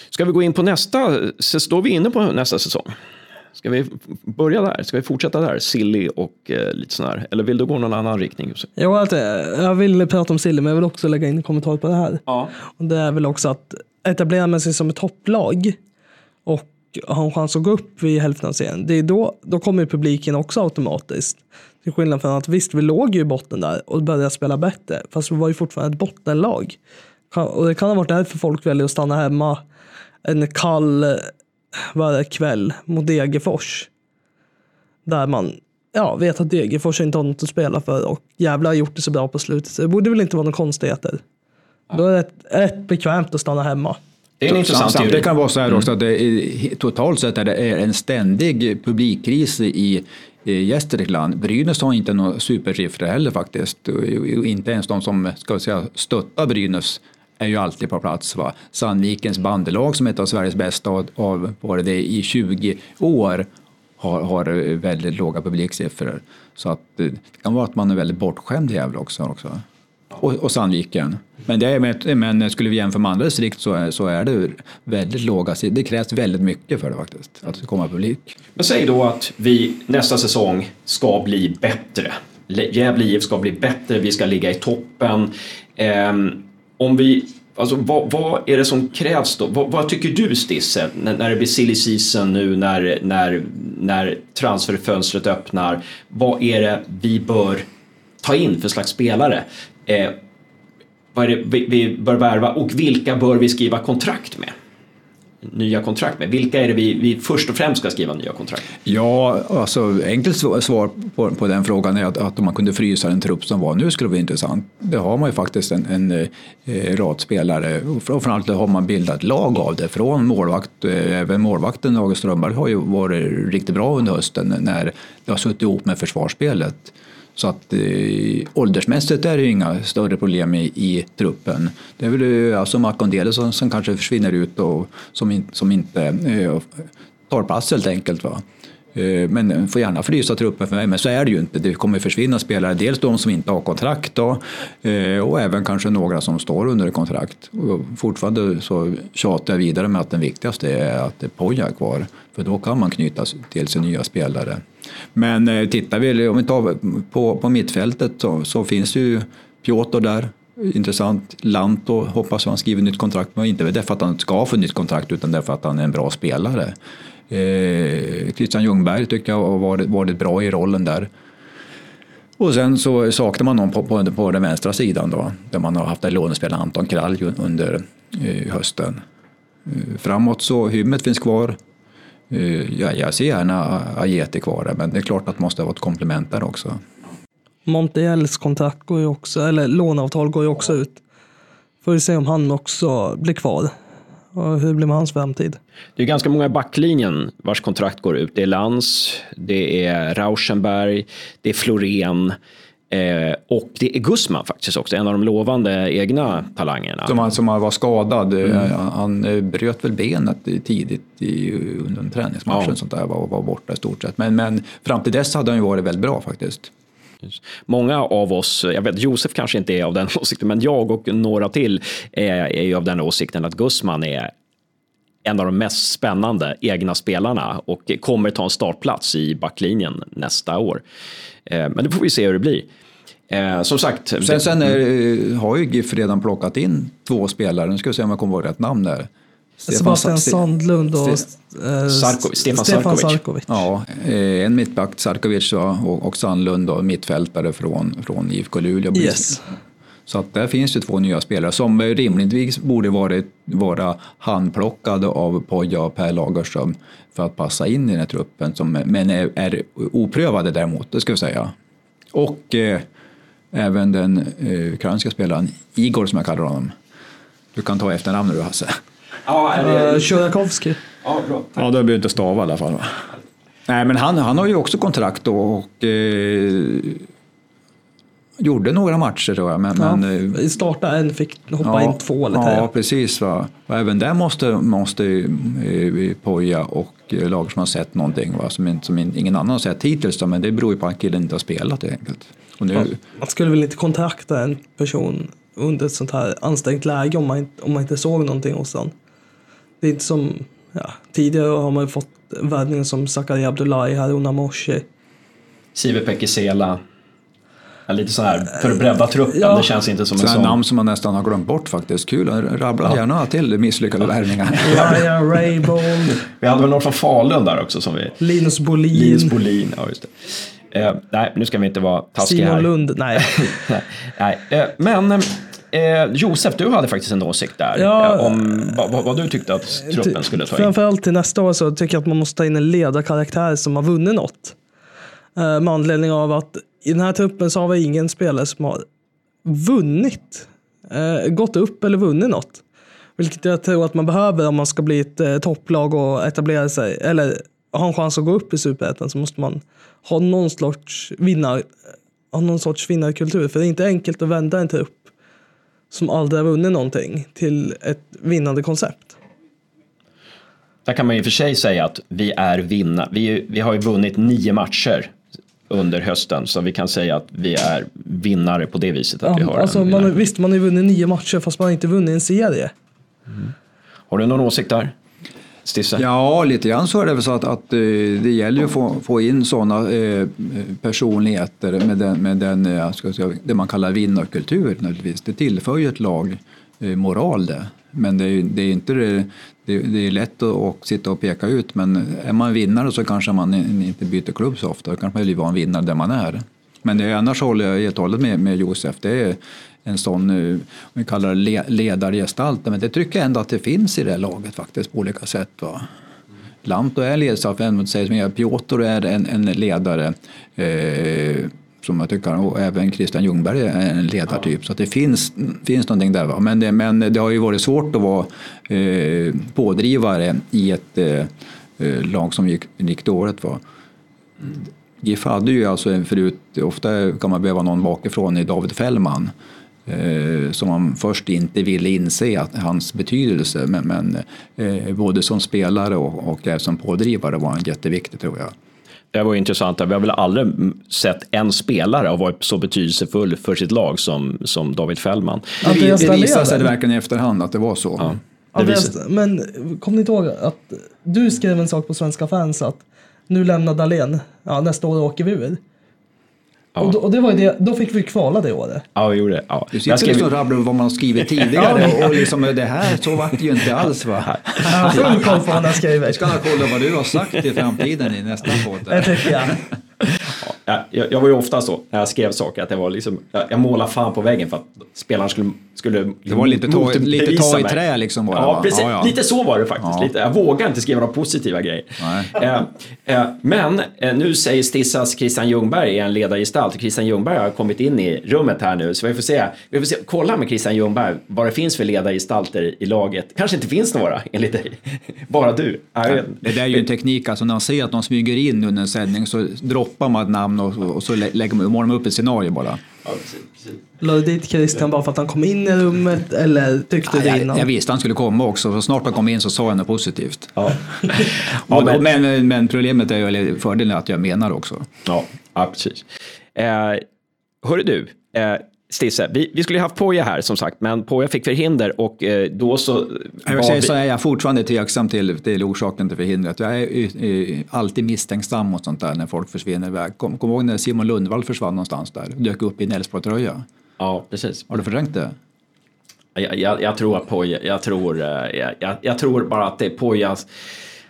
Ska vi gå in på nästa? Så står vi inne på nästa säsong? Ska vi börja där? Ska vi fortsätta där? Silly och eh, lite sån här. Eller vill du gå någon annan riktning? Jo, eh, jag vill prata om Silly, men jag vill också lägga in en kommentar på det här. Ja. Och det är väl också att etablerar man sig som ett topplag och har en chans att gå upp vid hälften av serien, det är då, då kommer publiken också automatiskt. Till skillnad från att visst, vi låg ju i botten där och började spela bättre, fast vi var ju fortfarande ett bottenlag. Och det kan ha varit därför folk väljer att stanna hemma en kall det, kväll mot Degerfors. Där man ja, vet att Degerfors inte har något att spela för och jävlar har gjort det så bra på slutet. Så det borde väl inte vara några konstigheter. Då är det rätt, rätt bekvämt att stanna hemma. Det är en intressant Samt- teori. Det kan vara så här också att det är, totalt sett är det en ständig publikkris i i Gästrikland. Brynäs har inte några supersiffror heller faktiskt. Och Inte ens de som ska säga, stöttar Brynäs är ju alltid på plats. Va? Sandvikens bandelag som är ett av Sveriges bästa och har varit det i 20 år har, har väldigt låga publiksiffror. Så att eh, det kan vara att man är väldigt bortskämd i Gävle också. också. Och, och Sandviken. Men, det är, men skulle vi jämföra med andra distrikt så är, så är det väldigt låga Det krävs väldigt mycket för det faktiskt, att komma publik. Men säg då att vi nästa säsong ska bli bättre. Gävle IF ska bli bättre, vi ska ligga i toppen. Um, om vi Alltså, vad, vad, är det som krävs då? Vad, vad tycker du Stisse, när, när, det blir silly season nu, när, när, när transferfönstret öppnar? Vad är det vi bör ta in för slags spelare? Eh, vad är det vi, vi bör värva och vilka bör vi skriva kontrakt med? Nya kontrakt med? Vilka är det vi, vi först och främst ska skriva nya kontrakt med? Ja, alltså enkelt svar på, på den frågan är att, att om man kunde frysa en trupp som var nu skulle det vara intressant. Det har man ju faktiskt en, en eh, rad spelare och framförallt har man bildat lag av det från målvakt, eh, även målvakten August Strömberg har ju varit riktigt bra under hösten när det har suttit ihop med försvarsspelet. Så att eh, åldersmässigt är det inga större problem i, i truppen. Det är väl eh, alltså Makondele som, som kanske försvinner ut och som, in, som inte eh, tar plats helt enkelt. Va? Eh, men får gärna frysa truppen för mig, men så är det ju inte. Det kommer försvinna spelare, dels de som inte har kontrakt då, eh, och även kanske några som står under kontrakt. Och fortfarande så tjatar jag vidare med att den viktigaste är att Poja är kvar, för då kan man knyta till sig nya spelare. Men eh, tittar vi, om vi tar på, på mittfältet så, så finns ju Piotr där, intressant. Lanto hoppas han skriver nytt kontrakt, men inte därför att han ska få nytt kontrakt utan därför att han är en bra spelare. Eh, Christian Ljungberg tycker jag har varit, varit bra i rollen där. Och sen så saknar man någon på, på, på den vänstra sidan då, där man har haft en lånespelare, Anton Kralj, under eh, hösten. Eh, framåt så Hymmet finns kvar. Eh, ja, jag ser gärna Ajeti kvar där, men det är klart att det måste vara ett komplement där också. Montiels kontrakt går ju också, eller låneavtal går ju också ut. Får vi se om han också blir kvar. Och hur blir med hans framtid? Det är ganska många i backlinjen vars kontrakt går ut. Det är Lans, det är Rauschenberg, det är Florén. Eh, och det är Gusman faktiskt också, en av de lovande egna talangerna. Som, han, som var skadad. Mm. Eh, han eh, bröt väl benet tidigt i, under en träningsmatch ja. sånt där, var, var borta i stort sett. Men, men fram till dess hade han ju varit väldigt bra faktiskt. Många av oss, jag vet Josef kanske inte är av den åsikten, men jag och några till är, är ju av den åsikten att Gusman är en av de mest spännande egna spelarna och kommer ta en startplats i backlinjen nästa år. Eh, men det får vi se hur det blir. Eh, som sagt. Sen, sen är, har ju GIF redan plockat in två spelare, nu ska vi se om jag kommer ihåg rätt namn där. Sebastian Sandlund och eh, Sarkovic, Stefan, Stefan Sarkovic. Ja, eh, en mittback, Sarkovic och, och Sandlund och mittfältare från, från IFK Luleå. Yes. Så att där finns det två nya spelare som rimligtvis borde varit, vara handplockade av Poja och Per Lagerström för att passa in i den här truppen, som, men är, är oprövade däremot, det ska vi säga. Och eh, även den eh, ukrainska spelaren Igor som jag kallar honom. Du kan ta efternamnet du Hasse. Ja, eller... Tjurakovskij. Ja, bra. Ja, då behöver du inte stava i alla fall. Nej, men han, han har ju också kontrakt då och eh, gjorde några matcher tror jag. Men, ja, men, eh, starta en, fick hoppa ja, in två eller tre. Ja, precis. Va? Och även där måste, måste eh, Poja och eh, lag som har sett någonting va? Som, som ingen annan har sett hittills. Då, men det beror ju på att killen inte har spelat helt enkelt. Och nu... Man skulle väl inte kontakta en person under ett sånt här ansträngt läge om man, om man inte såg någonting hos honom. Det är inte som, ja, tidigare har man fått värvningar som Zakaria Abdullahi, Haruna Moshi. Sive Pekisela. Ja, lite så här för att bredda truppen, ja. det känns inte som en sån. namn som man nästan har glömt bort faktiskt. Kul, rabbla ja. gärna till misslyckade värvningar. Ryan Raybold. Vi hade väl någon från Falun där också som vi... Linus Bolin. Linus Bolin, ja just det. Eh, nej, nu ska vi inte vara taskiga här. Simon Lund, nej. nej. Eh, men Eh, Josef, du hade faktiskt en åsikt där ja, eh, om vad, vad, du tyckte att truppen skulle ta in. Framförallt till nästa år så tycker jag att man måste ta in en ledarkaraktär som har vunnit något. Eh, med anledning av att i den här truppen så har vi ingen spelare som har vunnit, eh, gått upp eller vunnit något. Vilket jag tror att man behöver om man ska bli ett eh, topplag och etablera sig, eller ha en chans att gå upp i superettan så måste man ha någon sorts vinnar, ha någon sorts vinnarkultur. För det är inte enkelt att vända en trupp som aldrig har vunnit någonting till ett vinnande koncept. Där kan man ju för sig säga att vi är vinnare. Vi, vi har ju vunnit nio matcher under hösten så vi kan säga att vi är vinnare på det viset. Att vi har alltså, man, visst, man har ju vunnit nio matcher fast man har inte vunnit en serie. Har du någon åsikt där? Stisse? Ja, lite grann så är det väl så att, att eh, det gäller ju att få, få in sådana eh, personligheter med den, med den eh, jag ska säga, det man kallar vinnarkultur naturligtvis. Det tillför ju ett lag eh, moral det. Men det är, ju- det är inte det, det, det är lätt att, och sitta och peka ut men är man vinnare så kanske man inte byter klubb så ofta. Då kanske man vill vara en vinnare där man är. Men det är, annars håller jag helt och hållet med, med Josef. Det är en sån, eh, vi kallar det le- ledargestalt, men det tycker jag ändå att det finns i det här laget faktiskt på olika sätt. Va? Lanto är ledare, säger som jag, Piotr är en, en ledare eh, som jag tycker, och även Christian Ljungberg är en ledartyp. Så att det finns, finns någonting där. Va? Men, det, men det har ju varit svårt att vara eh, pådrivare i ett eh, eh, lag som gick, gick dåligt. Va? GIF hade ju alltså förut, ofta kan man behöva någon bakifrån i David Fällman som man först inte ville inse att hans betydelse men, men eh, både som spelare och, och även som pådrivare var han jätteviktig tror jag. Det var intressant. Vi har väl aldrig sett en spelare ha varit så betydelsefull för sitt lag som, som David Fällman. Det, visade sig verkligen i efterhand att det var så. Ja. Andreas, men kom ni inte ihåg att du skrev en sak på Svenska fans att nu lämnar Dahlén, ja, nästa år åker vi ur. Och, då, och det var ju det, då fick vi kvala det året. Ja, vi gjorde det. Ja. Du sitter skrev- liksom och rabblar vad man har skrivit tidigare och, och liksom det här, så vart det ju inte alls va. Full koll på vad han har skrivit. Jag ska kolla vad du har sagt i framtiden i nästa podd. Det tycker jag. Ja, jag, jag var ju ofta så när jag skrev saker att det var liksom, jag, jag målade fan på väggen för att spelaren skulle, skulle Det var lite ta, lite ta i trä liksom bara. Ja, va? precis. Ja, ja. Lite så var det faktiskt. Lite, jag vågar inte skriva några positiva grejer. Eh, eh, men eh, nu säger Stissas Christian Ljungberg är en ledargestalt. Christian Ljungberg har kommit in i rummet här nu, så vi får se. Vi får se kolla med Christian Ljungberg vad det finns för ledargestalter i laget. Kanske inte finns några, enligt dig. Bara du. Jag. Det där är ju en teknik, alltså när man ser att de smyger in under en sändning så droppar man ett namn och, och så lä- lägger man, målar man upp ett scenario bara. Ja, precis, precis. La du dit Christian bara för att han kom in i rummet eller tyckte du jag, innan? jag visste han skulle komma också, så snart han kom in så sa jag något positivt. Ja. Ja, Ja, men, men, men, men problemet är ju, eller fördelen är att jag menar också. ja, ja, precis. Eh, hörru du, eh, Stisse, vi, vi skulle ju haft Poja här som sagt, men Poja fick förhinder och eh, då så... Jag säga vi- så är jag fortfarande tveksam till, till orsaken till förhindret. Jag är eh, alltid misstänksam mot sånt där när folk försvinner iväg. Kom, kom ihåg när Simon Lundvall försvann någonstans där, dök upp i en Elfsborg-tröja. Ja, precis. Har du förträngt det? Jag, jag, jag tror att Poja, jag tror, eh, jag, jag, jag tror bara att det Poja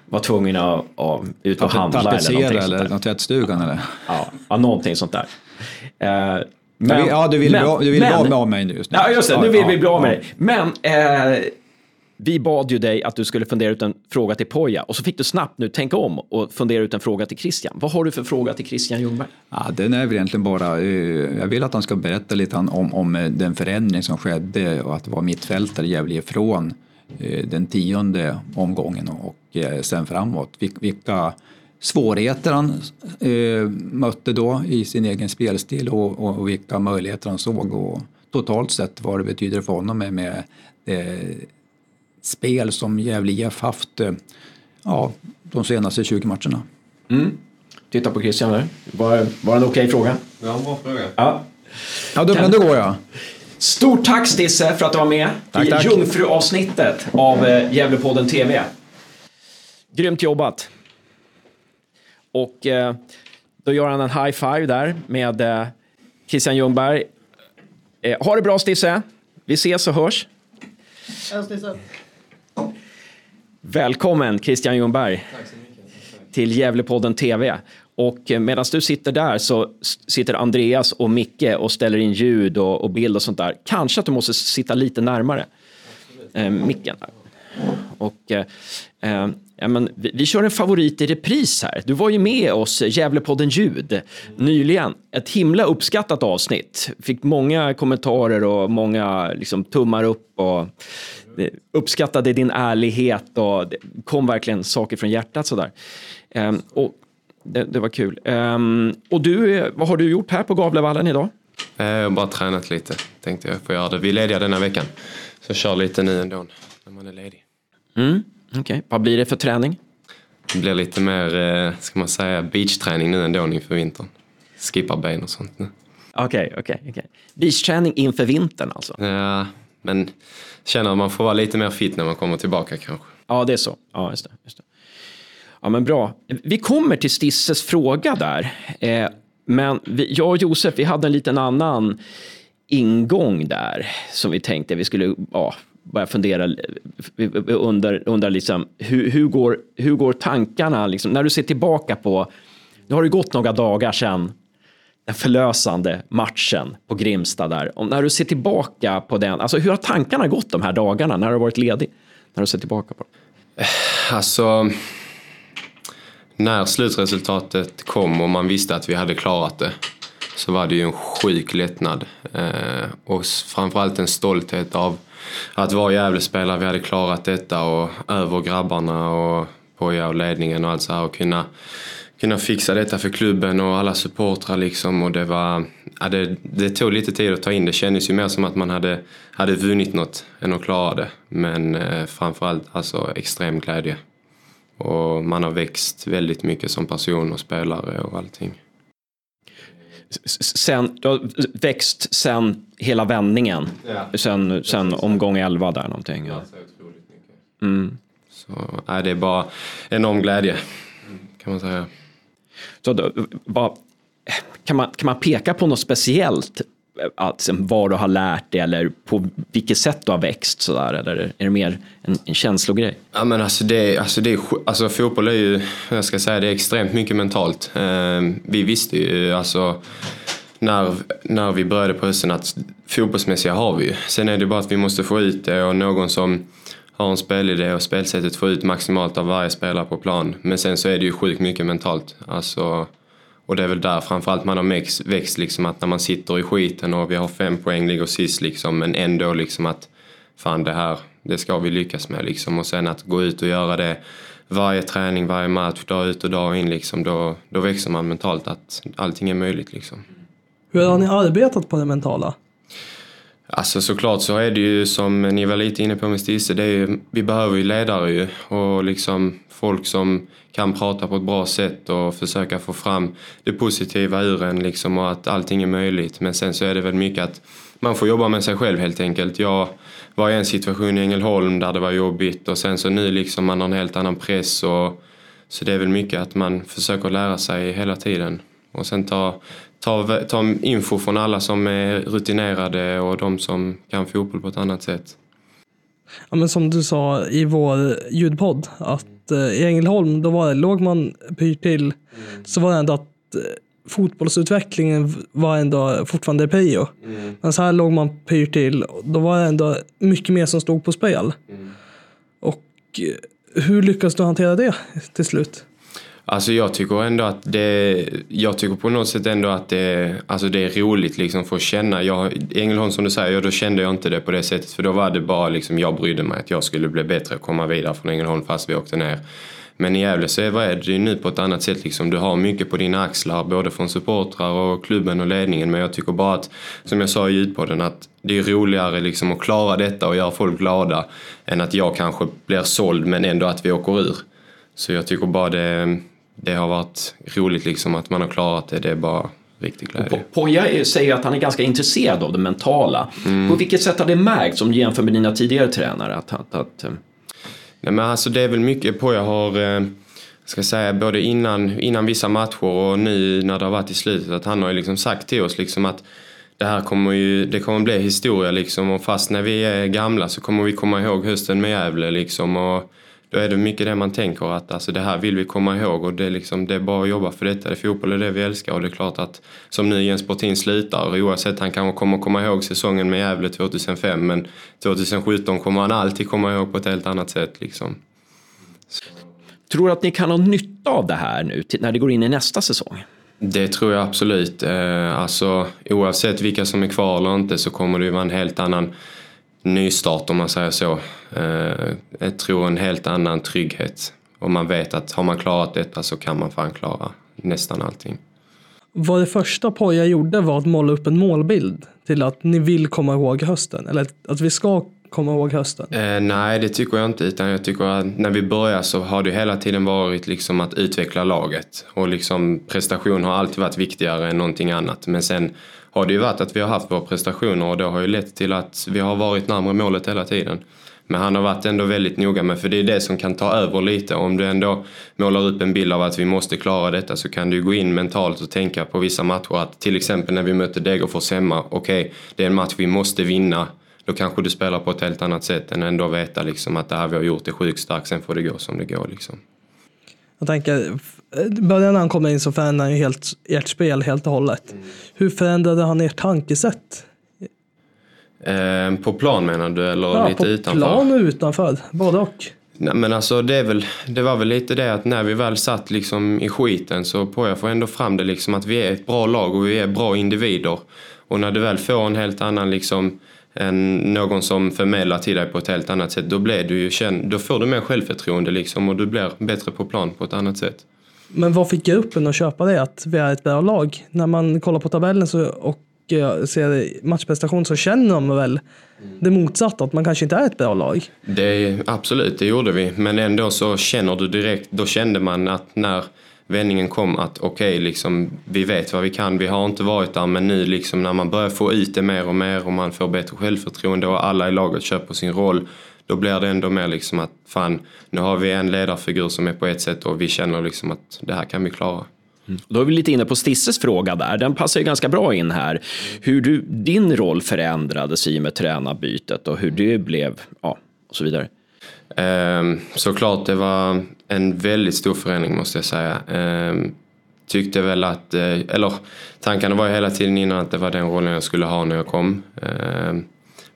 var tvungen att, att ut och handla eller någonting Tapetsera sånt eller där. något tvättstugan eller? Ja, ja, någonting sånt där. Eh, Vi- ja, du vill men- bra- du vill men- bra med mig nu just nu. Ja, just det. Nu vill ja, vi bli av med dig. Men eh, vi bad ju dig att du skulle fundera ut en fråga till Poja och så fick du snabbt nu tänka om och fundera ut en fråga till Christian. Vad har du för fråga till Christian Ljungberg? Ja, den är väl egentligen bara, eh, jag vill att han ska berätta lite om, om eh, den förändring som skedde och att vara mittfältare Gävle ifrån eh, den tionde omgången och sen framåt. Vil- Vilka svårigheter han eh, mötte då i sin egen spelstil och, och, och vilka möjligheter han såg och totalt sett vad det betyder för honom med, med det spel som Gävle IF haft eh, ja, de senaste 20 matcherna. Titta på Christian där. Var, var det en okej fråga? Ja, bra fråga. Ja. Ja, då, men då går jag. Stort tack Stisse för att du var med Tack, i tack. Jungfruavsnittet av eh, Gävlepodden TV. Grymt jobbat. Och eh, då gör han en high five där med eh, Christian Ljungberg. Eh, ha det bra Stisse. Vi ses och hörs. Välkommen Christian Ljungberg till Gävlepodden TV. Och medan du sitter där så sitter Andreas och Micke och ställer in ljud och, och bild och sånt där. Kanske att du måste sitta lite närmare eh, micken. Här. Och, eh, ja, men vi, vi kör en favorit i repris här. Du var ju med oss, eh, Gävlepodden Ljud, nyligen. Ett himla uppskattat avsnitt. Fick många kommentarer och många liksom, tummar upp. och eh, Uppskattade din ärlighet och det kom verkligen saker från hjärtat sådär. Eh, och det, det var kul. Eh, och du, eh, vad har du gjort här på Gavlevallen idag? Jag har bara tränat lite, tänkte jag få göra det. Vi är lediga denna veckan. Så kör lite nu ändå, när man är ledig. Okej, vad blir det för träning? Det blir lite mer, eh, ska man säga, beachträning nu ändå inför vintern. Skippar ben och sånt nu. Okej, okej, okej. Beachträning inför vintern alltså? Ja, men känner att man får vara lite mer fit när man kommer tillbaka kanske. Ja, det är så. Ja, just det. Just det. Ja, men bra. Vi kommer till Stisses fråga där. Eh, men vi, jag och Josef, vi hade en liten annan ingång där som vi tänkte vi skulle ja, börjar fundera undrar, under, liksom, hur, hur, går, hur går tankarna liksom, när du ser tillbaka på, nu har det gått några dagar sedan den förlösande matchen på Grimsta där. Och när du ser tillbaka på den, alltså hur har tankarna gått de här dagarna när du har varit ledig? När du ser tillbaka på det? Eh, alltså, när slutresultatet kom och man visste att vi hade klarat det så var det ju en sjuk lättnad. Eh, och framförallt en stolthet av att vara Gävlespelare. Vi hade klarat detta och över grabbarna och Poja och ledningen och allt så här och kunna, kunna fixa detta för klubben och alla supportrar liksom. Och det, var, ja, det, det tog lite tid att ta in. Det kändes ju mer som att man hade, hade vunnit något än att klara det. Men eh, framförallt alltså extrem glädje. Och man har växt väldigt mycket som person och spelare och allting. Sen, du har växt sen hela vändningen, Ja. sen, sen omgång 11 där någonting. Ja. Mm. Så ja, det är bara enorm glädje kan man säga. Så då, vad, kan, man, kan man peka på något speciellt? Eh, att, liksom, vad du har lärt dig eller på vilket sätt du har växt sådär? Eller är det mer en, en känslogrej? Ja, men alltså det, alltså det, är alltså fotboll är ju, jag ska säga, det är extremt mycket mentalt. Ehm, vi visste ju alltså när, när vi började på hösten att fotbollsmässiga har vi ju. Sen är det bara att vi måste få ut det och någon som har en spelidé och spelsättet får ut maximalt av varje spelare på plan. Men sen så är det ju sjukt mycket mentalt. Alltså, och det är väl där framförallt man har växt, växt liksom att när man sitter i skiten och vi har fem poäng, ligger sist liksom, men ändå liksom att fan det här, det ska vi lyckas med liksom. Och sen att gå ut och göra det varje träning, varje match, dag ut och dag in liksom, då, då växer man mentalt att allting är möjligt liksom. Hur har ni arbetat på det mentala? Alltså såklart så är det ju som ni var lite inne på med Stisse, det är ju, vi behöver ju ledare ju och liksom folk som kan prata på ett bra sätt och försöka få fram det positiva ur en liksom och att allting är möjligt. Men sen så är det väl mycket att man får jobba med sig själv helt enkelt. Jag var i en situation i Ängelholm där det var jobbigt och sen så nu liksom man har en helt annan press och så det är väl mycket att man försöker lära sig hela tiden och sen ta, ta, ta info från alla som är rutinerade och de som kan fotboll på ett annat sätt. Ja, men som du sa i vår ljudpodd, att eh, i Ängelholm, då var det, låg man pyrt till, så var det ändå att eh, fotbollsutvecklingen var ändå fortfarande prio. Men så här låg man pyrt till, då var det ändå mycket mer som stod på spel. Och eh, hur lyckas du hantera det till slut? Alltså jag tycker ändå att det, jag tycker på något sätt ändå att det, alltså det är roligt liksom för att känna. Jag, Ängelholm som du säger, ja, då kände jag inte det på det sättet för då var det bara liksom, jag brydde mig att jag skulle bli bättre och komma vidare från Ängelholm fast vi åkte ner. Men i Gävle så är är det ju nu på ett annat sätt liksom. Du har mycket på dina axlar både från supportrar och klubben och ledningen men jag tycker bara att, som jag sa i ljudpodden, att det är roligare liksom att klara detta och göra folk glada än att jag kanske blir såld men ändå att vi åker ur. Så jag tycker bara det, det har varit roligt liksom att man har klarat det. Det är bara riktig glädje. Po- Poja säger att han är ganska intresserad av det mentala. På vilket sätt har det märkts om du jämför med dina tidigare tränare? Att, att, att, eh, Nej, men alltså det är väl mycket på jag har, eh, ska säga, både innan, innan vissa matcher och nu när det har varit i slutet att han har ju liksom sagt till oss liksom att det här kommer ju, det kommer bli historia liksom och fast när vi är gamla så kommer vi komma ihåg hösten med Gävle liksom och då är det mycket det man tänker att alltså det här vill vi komma ihåg och det är, liksom, det är bara att jobba för detta. Det är fotboll är det vi älskar och det är klart att som nu Jens Bortin slutar oavsett han kanske kommer komma ihåg säsongen med Gävle 2005 men 2017 kommer han alltid komma ihåg på ett helt annat sätt liksom. tror du att ni kan ha nytta av det här nu när det går in i nästa säsong? Det tror jag absolut. Eh, alltså, oavsett vilka som är kvar eller inte så kommer det ju vara en helt annan nystart om man säger så. Eh, jag tror en helt annan trygghet. Och man vet att har man klarat detta så kan man fan klara nästan allting. Vad det första Poja gjorde var att måla upp en målbild till att ni vill komma ihåg hösten. Eller att vi ska kommer ihåg hösten? Eh, nej, det tycker jag inte. Utan jag tycker att när vi började så har det hela tiden varit liksom att utveckla laget. Och liksom prestation har alltid varit viktigare än någonting annat. Men sen har det ju varit att vi har haft våra prestationer och det har ju lett till att vi har varit närmare målet hela tiden. Men han har varit ändå väldigt noga med, för det är det som kan ta över lite. Om du ändå målar upp en bild av att vi måste klara detta så kan du gå in mentalt och tänka på vissa matcher att till exempel när vi möter Degerfors hemma, okej, okay, det är en match vi måste vinna. Då kanske du spelar på ett helt annat sätt än ändå veta liksom att det här vi har gjort är sjukt starkt, sen får det gå som det går. Liksom. Jag tänker, början när han kommer in så förändrar han ju helt ert spel helt och hållet. Mm. Hur förändrade han ert tankesätt? Eh, på plan menar du eller ja, lite utanför? Ja, på plan och utanför. Både och. Nej, men alltså det, väl, det var väl lite det att när vi väl satt liksom i skiten så på jag får ändå fram det liksom att vi är ett bra lag och vi är bra individer. Och när du väl får en helt annan liksom en, någon som förmedlar till dig på ett helt annat sätt, då, blir du ju känd, då får du mer självförtroende liksom och du blir bättre på plan på ett annat sätt. Men vad fick gruppen att köpa det, att vi är ett bra lag? När man kollar på tabellen så, och eh, ser matchprestation så känner de väl det motsatta, att man kanske inte är ett bra lag. Det, absolut, det gjorde vi. Men ändå så känner du direkt, då kände man att när vändningen kom att okej, okay, liksom, vi vet vad vi kan, vi har inte varit där men nu liksom när man börjar få ut det mer och mer och man får bättre självförtroende och alla i laget köper sin roll då blir det ändå mer liksom att fan, nu har vi en ledarfigur som är på ett sätt och vi känner liksom att det här kan vi klara. Mm. Då är vi lite inne på Stisses fråga där. Den passar ju ganska bra in här. Hur du, din roll förändrades i och med tränarbytet och hur det blev, ja, och så vidare. Um, såklart, det var en väldigt stor förändring måste jag säga. Um, tyckte väl att, eh, eller tankarna var ju hela tiden innan att det var den rollen jag skulle ha när jag kom. Um,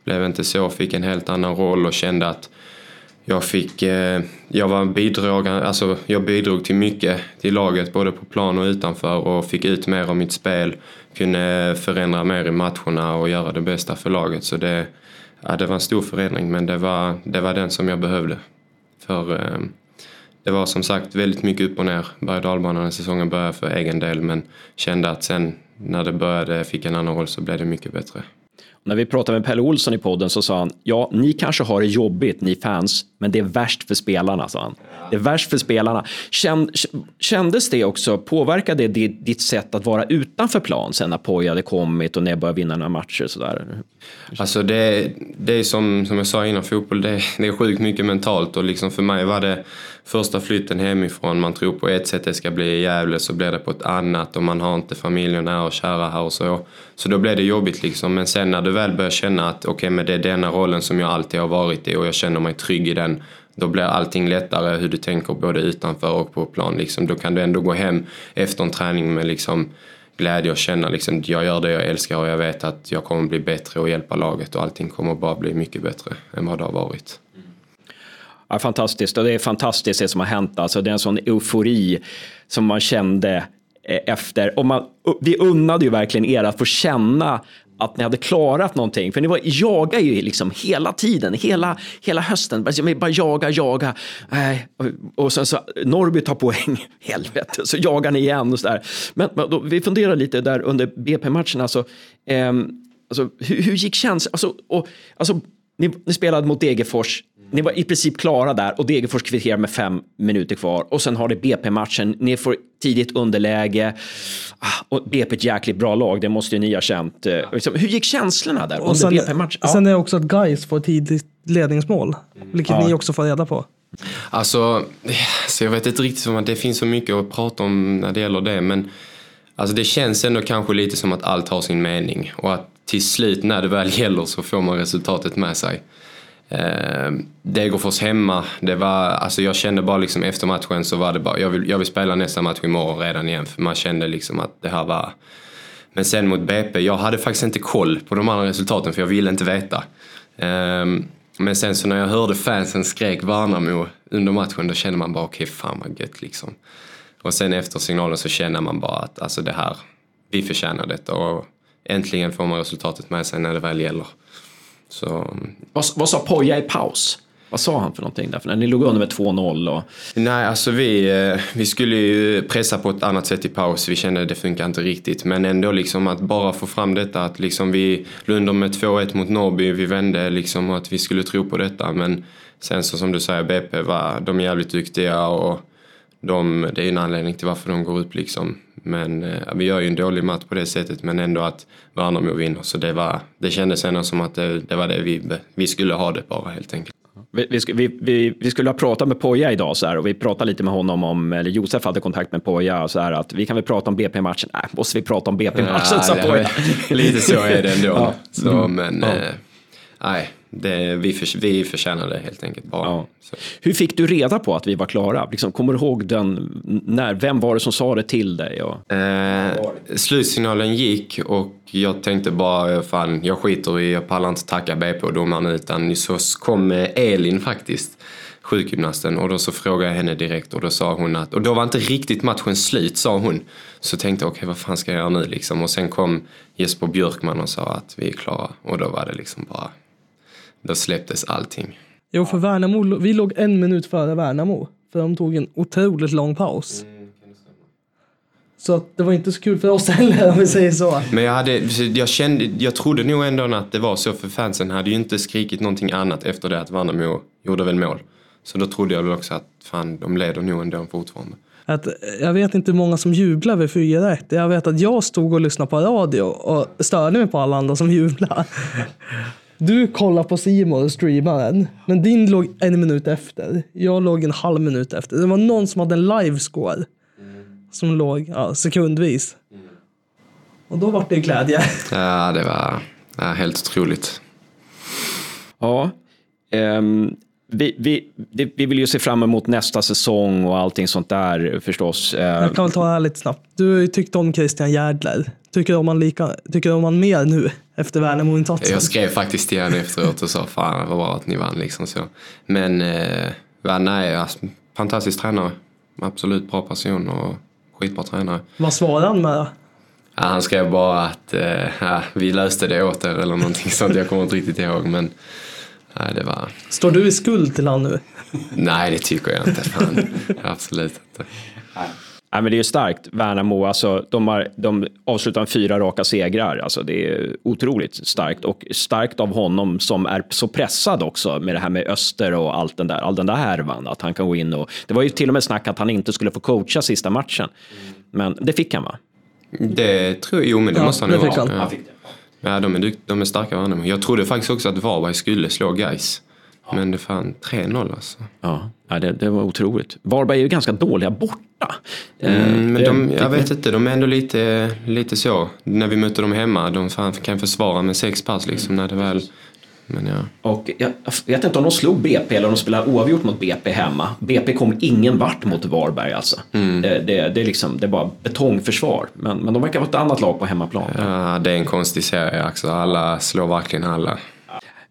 blev inte så, fick en helt annan roll och kände att jag fick, eh, jag var bidragande, alltså jag bidrog till mycket till laget både på plan och utanför och fick ut mer av mitt spel. Kunde förändra mer i matcherna och göra det bästa för laget. Så det, ja, det var en stor förändring men det var, det var den som jag behövde. För eh, det var som sagt väldigt mycket upp och ner berg och när säsongen började för egen del men kände att sen när det började, fick en annan roll så blev det mycket bättre. När vi pratade med Pelle Olsson i podden så sa han, ja, ni kanske har det jobbigt, ni fans, men det är värst för spelarna, sa han. Det är värst för spelarna. Kändes det också, påverkade det ditt sätt att vara utanför plan sen när Poja hade kommit och när jag började vinna några matcher? Sådär? Alltså det, det är som, som jag sa innan, fotboll det, det är sjukt mycket mentalt och liksom för mig var det första flytten hemifrån, man tror på ett sätt det ska bli i Gävle så blir det på ett annat och man har inte familjen nära och kära här och så. Så då blir det jobbigt liksom. Men sen när du väl börjar känna att okej, okay, men det är denna rollen som jag alltid har varit i och jag känner mig trygg i den. Då blir allting lättare hur du tänker både utanför och på plan. Liksom. Då kan du ändå gå hem efter en träning med liksom glädje och känna liksom jag gör det jag älskar och jag vet att jag kommer bli bättre och hjälpa laget och allting kommer bara bli mycket bättre än vad det har varit. Ja, fantastiskt och det är fantastiskt det som har hänt. Alltså, det är en sån eufori som man kände eh, efter. Och man, vi unnade ju verkligen er att få känna att ni hade klarat någonting. För ni var, jagade ju liksom hela tiden, hela, hela hösten. Bara, bara jaga, jaga. Äh, och sen så Norrby tar poäng, helvete, så jagar ni igen. Och så där. Men, men då, vi funderar lite där under BP-matchen. Alltså, eh, alltså, hur, hur gick känslan? Alltså, alltså, ni, ni spelade mot Degerfors ni var i princip klara där och Degerfors kvitterar med fem minuter kvar och sen har det BP-matchen. Ni får tidigt underläge ah, och BP är ett jäkligt bra lag. Det måste ju ni ha känt. Eh, liksom, hur gick känslorna där under BP-matchen? Ja. Sen är det också att Gais får tidigt ledningsmål, vilket ja. ni också får reda på. Alltså, så jag vet inte riktigt om att det finns så mycket att prata om när det gäller det, men alltså det känns ändå kanske lite som att allt har sin mening och att till slut när det väl gäller så får man resultatet med sig. Eh, Degerfors hemma, det var, alltså jag kände bara liksom efter matchen så var det bara, jag vill, jag vill spela nästa match imorgon redan igen för man kände liksom att det här var... Men sen mot BP, jag hade faktiskt inte koll på de andra resultaten för jag ville inte veta. Eh, men sen så när jag hörde fansen skrek Värnamo under matchen då kände man bara okej okay, fan vad gött liksom. Och sen efter signalen så känner man bara att alltså det här, vi förtjänar detta och äntligen får man resultatet med sig när det väl gäller. Så... Vad, vad sa Poja i paus? Vad sa han för någonting där? För när ni låg under med 2-0 och... Nej, alltså vi, eh, vi skulle ju pressa på ett annat sätt i paus. Vi kände att det funkar inte riktigt. Men ändå liksom att bara få fram detta att liksom vi låg under med 2-1 mot Norrby. Vi vände liksom att vi skulle tro på detta. Men sen så som du säger, BP var, de är jävligt duktiga och de, det är en anledning till varför de går upp liksom. Men eh, vi gör ju en dålig match på det sättet men ändå att Värnamo vinner. Så det, var, det kändes ändå som att det, det var det vi, vi skulle ha det bara helt enkelt. Vi, vi, vi, vi, skulle ha pratat med Poja idag så här, och vi pratade lite med honom om, eller Josef hade kontakt med Poja och så här att vi kan väl prata om BP-matchen. Nej, måste vi prata om BP-matchen, sa det- Poja. Lite så är det ändå. Ja. Så, men eh, nej, det, vi, för, vi förtjänar det helt enkelt bara. Ja. Hur fick du reda på att vi var klara? Liksom, kommer du ihåg den, när, vem var det som sa det till dig? Och, Eh, slutsignalen gick och jag tänkte bara, fan jag skiter i, jag pallar inte tacka BP och domaren utan så kom Elin faktiskt, sjukgymnasten och då så frågade jag henne direkt och då sa hon att, och då var inte riktigt matchen slut sa hon. Så tänkte jag okej vad fan ska jag göra nu liksom och sen kom Jesper Björkman och sa att vi är klara och då var det liksom bara, då släpptes allting. Jo, för Värnamo, vi låg en minut före Värnamo. För de tog en otroligt lång paus. Så att det var inte så kul för oss heller om vi säger så. Men jag, hade, jag, kände, jag trodde nog ändå att det var så för fansen hade ju inte skrikit någonting annat efter det att Värnamo gjorde väl mål. Så då trodde jag väl också att fan, de leder nog ändå fortfarande. Att, jag vet inte hur många som jublar vid 4-1. Jag vet att jag stod och lyssnade på radio och störde mig på alla andra som jublar. Du kollar på Simon och streamar den, men din låg en minut efter. Jag låg en halv minut efter. Det var någon som hade en livescore som låg ja, sekundvis. Och då var det glädje. Ja, det var ja, helt otroligt. ja, ehm, vi, vi, det, vi vill ju se fram emot nästa säsong och allting sånt där förstås. Eh, Jag kan väl ta det här lite snabbt. Du tyckte om Christian Järdler. Tycker du om han, lika, tycker du om han mer nu efter Värnamo-insatsen? Jag skrev faktiskt till henne efteråt och sa fan vad bra att ni vann liksom så. Men eh, nej, alltså, fantastisk tränare. Absolut bra person och skitbra tränare. Vad svarade han med då? Ja, han skrev bara att eh, ja, vi löste det åt er eller någonting sånt. Jag kommer inte riktigt ihåg men nej, det var... Står du i skuld till han nu? Nej, det tycker jag inte. Fan. Absolut inte. Nej, men det är ju starkt. Värnamo, alltså, de, har, de avslutar med fyra raka segrar. Alltså, det är otroligt starkt. Och starkt av honom som är så pressad också med det här med Öster och allt den där, all den där härvan. Att han kan gå in och... Det var ju till och med snack att han inte skulle få coacha sista matchen. Men det fick han va? Det tror jag, jo men det Ja, måste han fick ha. han. Ja. Ja, de är, dykt, de är starka Värnamo. Jag trodde faktiskt också att Varberg skulle slå Gais. Men det fan 3-0 alltså. Ja, ja det, det var otroligt. Varberg är ju ganska dåliga borta. Eh, Mm, men det- de, jag vet inte, de är ändå lite, lite så. När vi mötte dem hemma, de fan kan försvara med sex pass liksom när det väl... Men ja. Och jag, jag vet inte om de slog BP eller om de spelade oavgjort mot BP hemma. BP kom ingen vart mot Varberg alltså. Det, det, det, är liksom, det är bara betongförsvar. Men, men de verkar vara ett annat lag på hemmaplan. ja, det är en konstig serie också. Alla slår verkligen alla.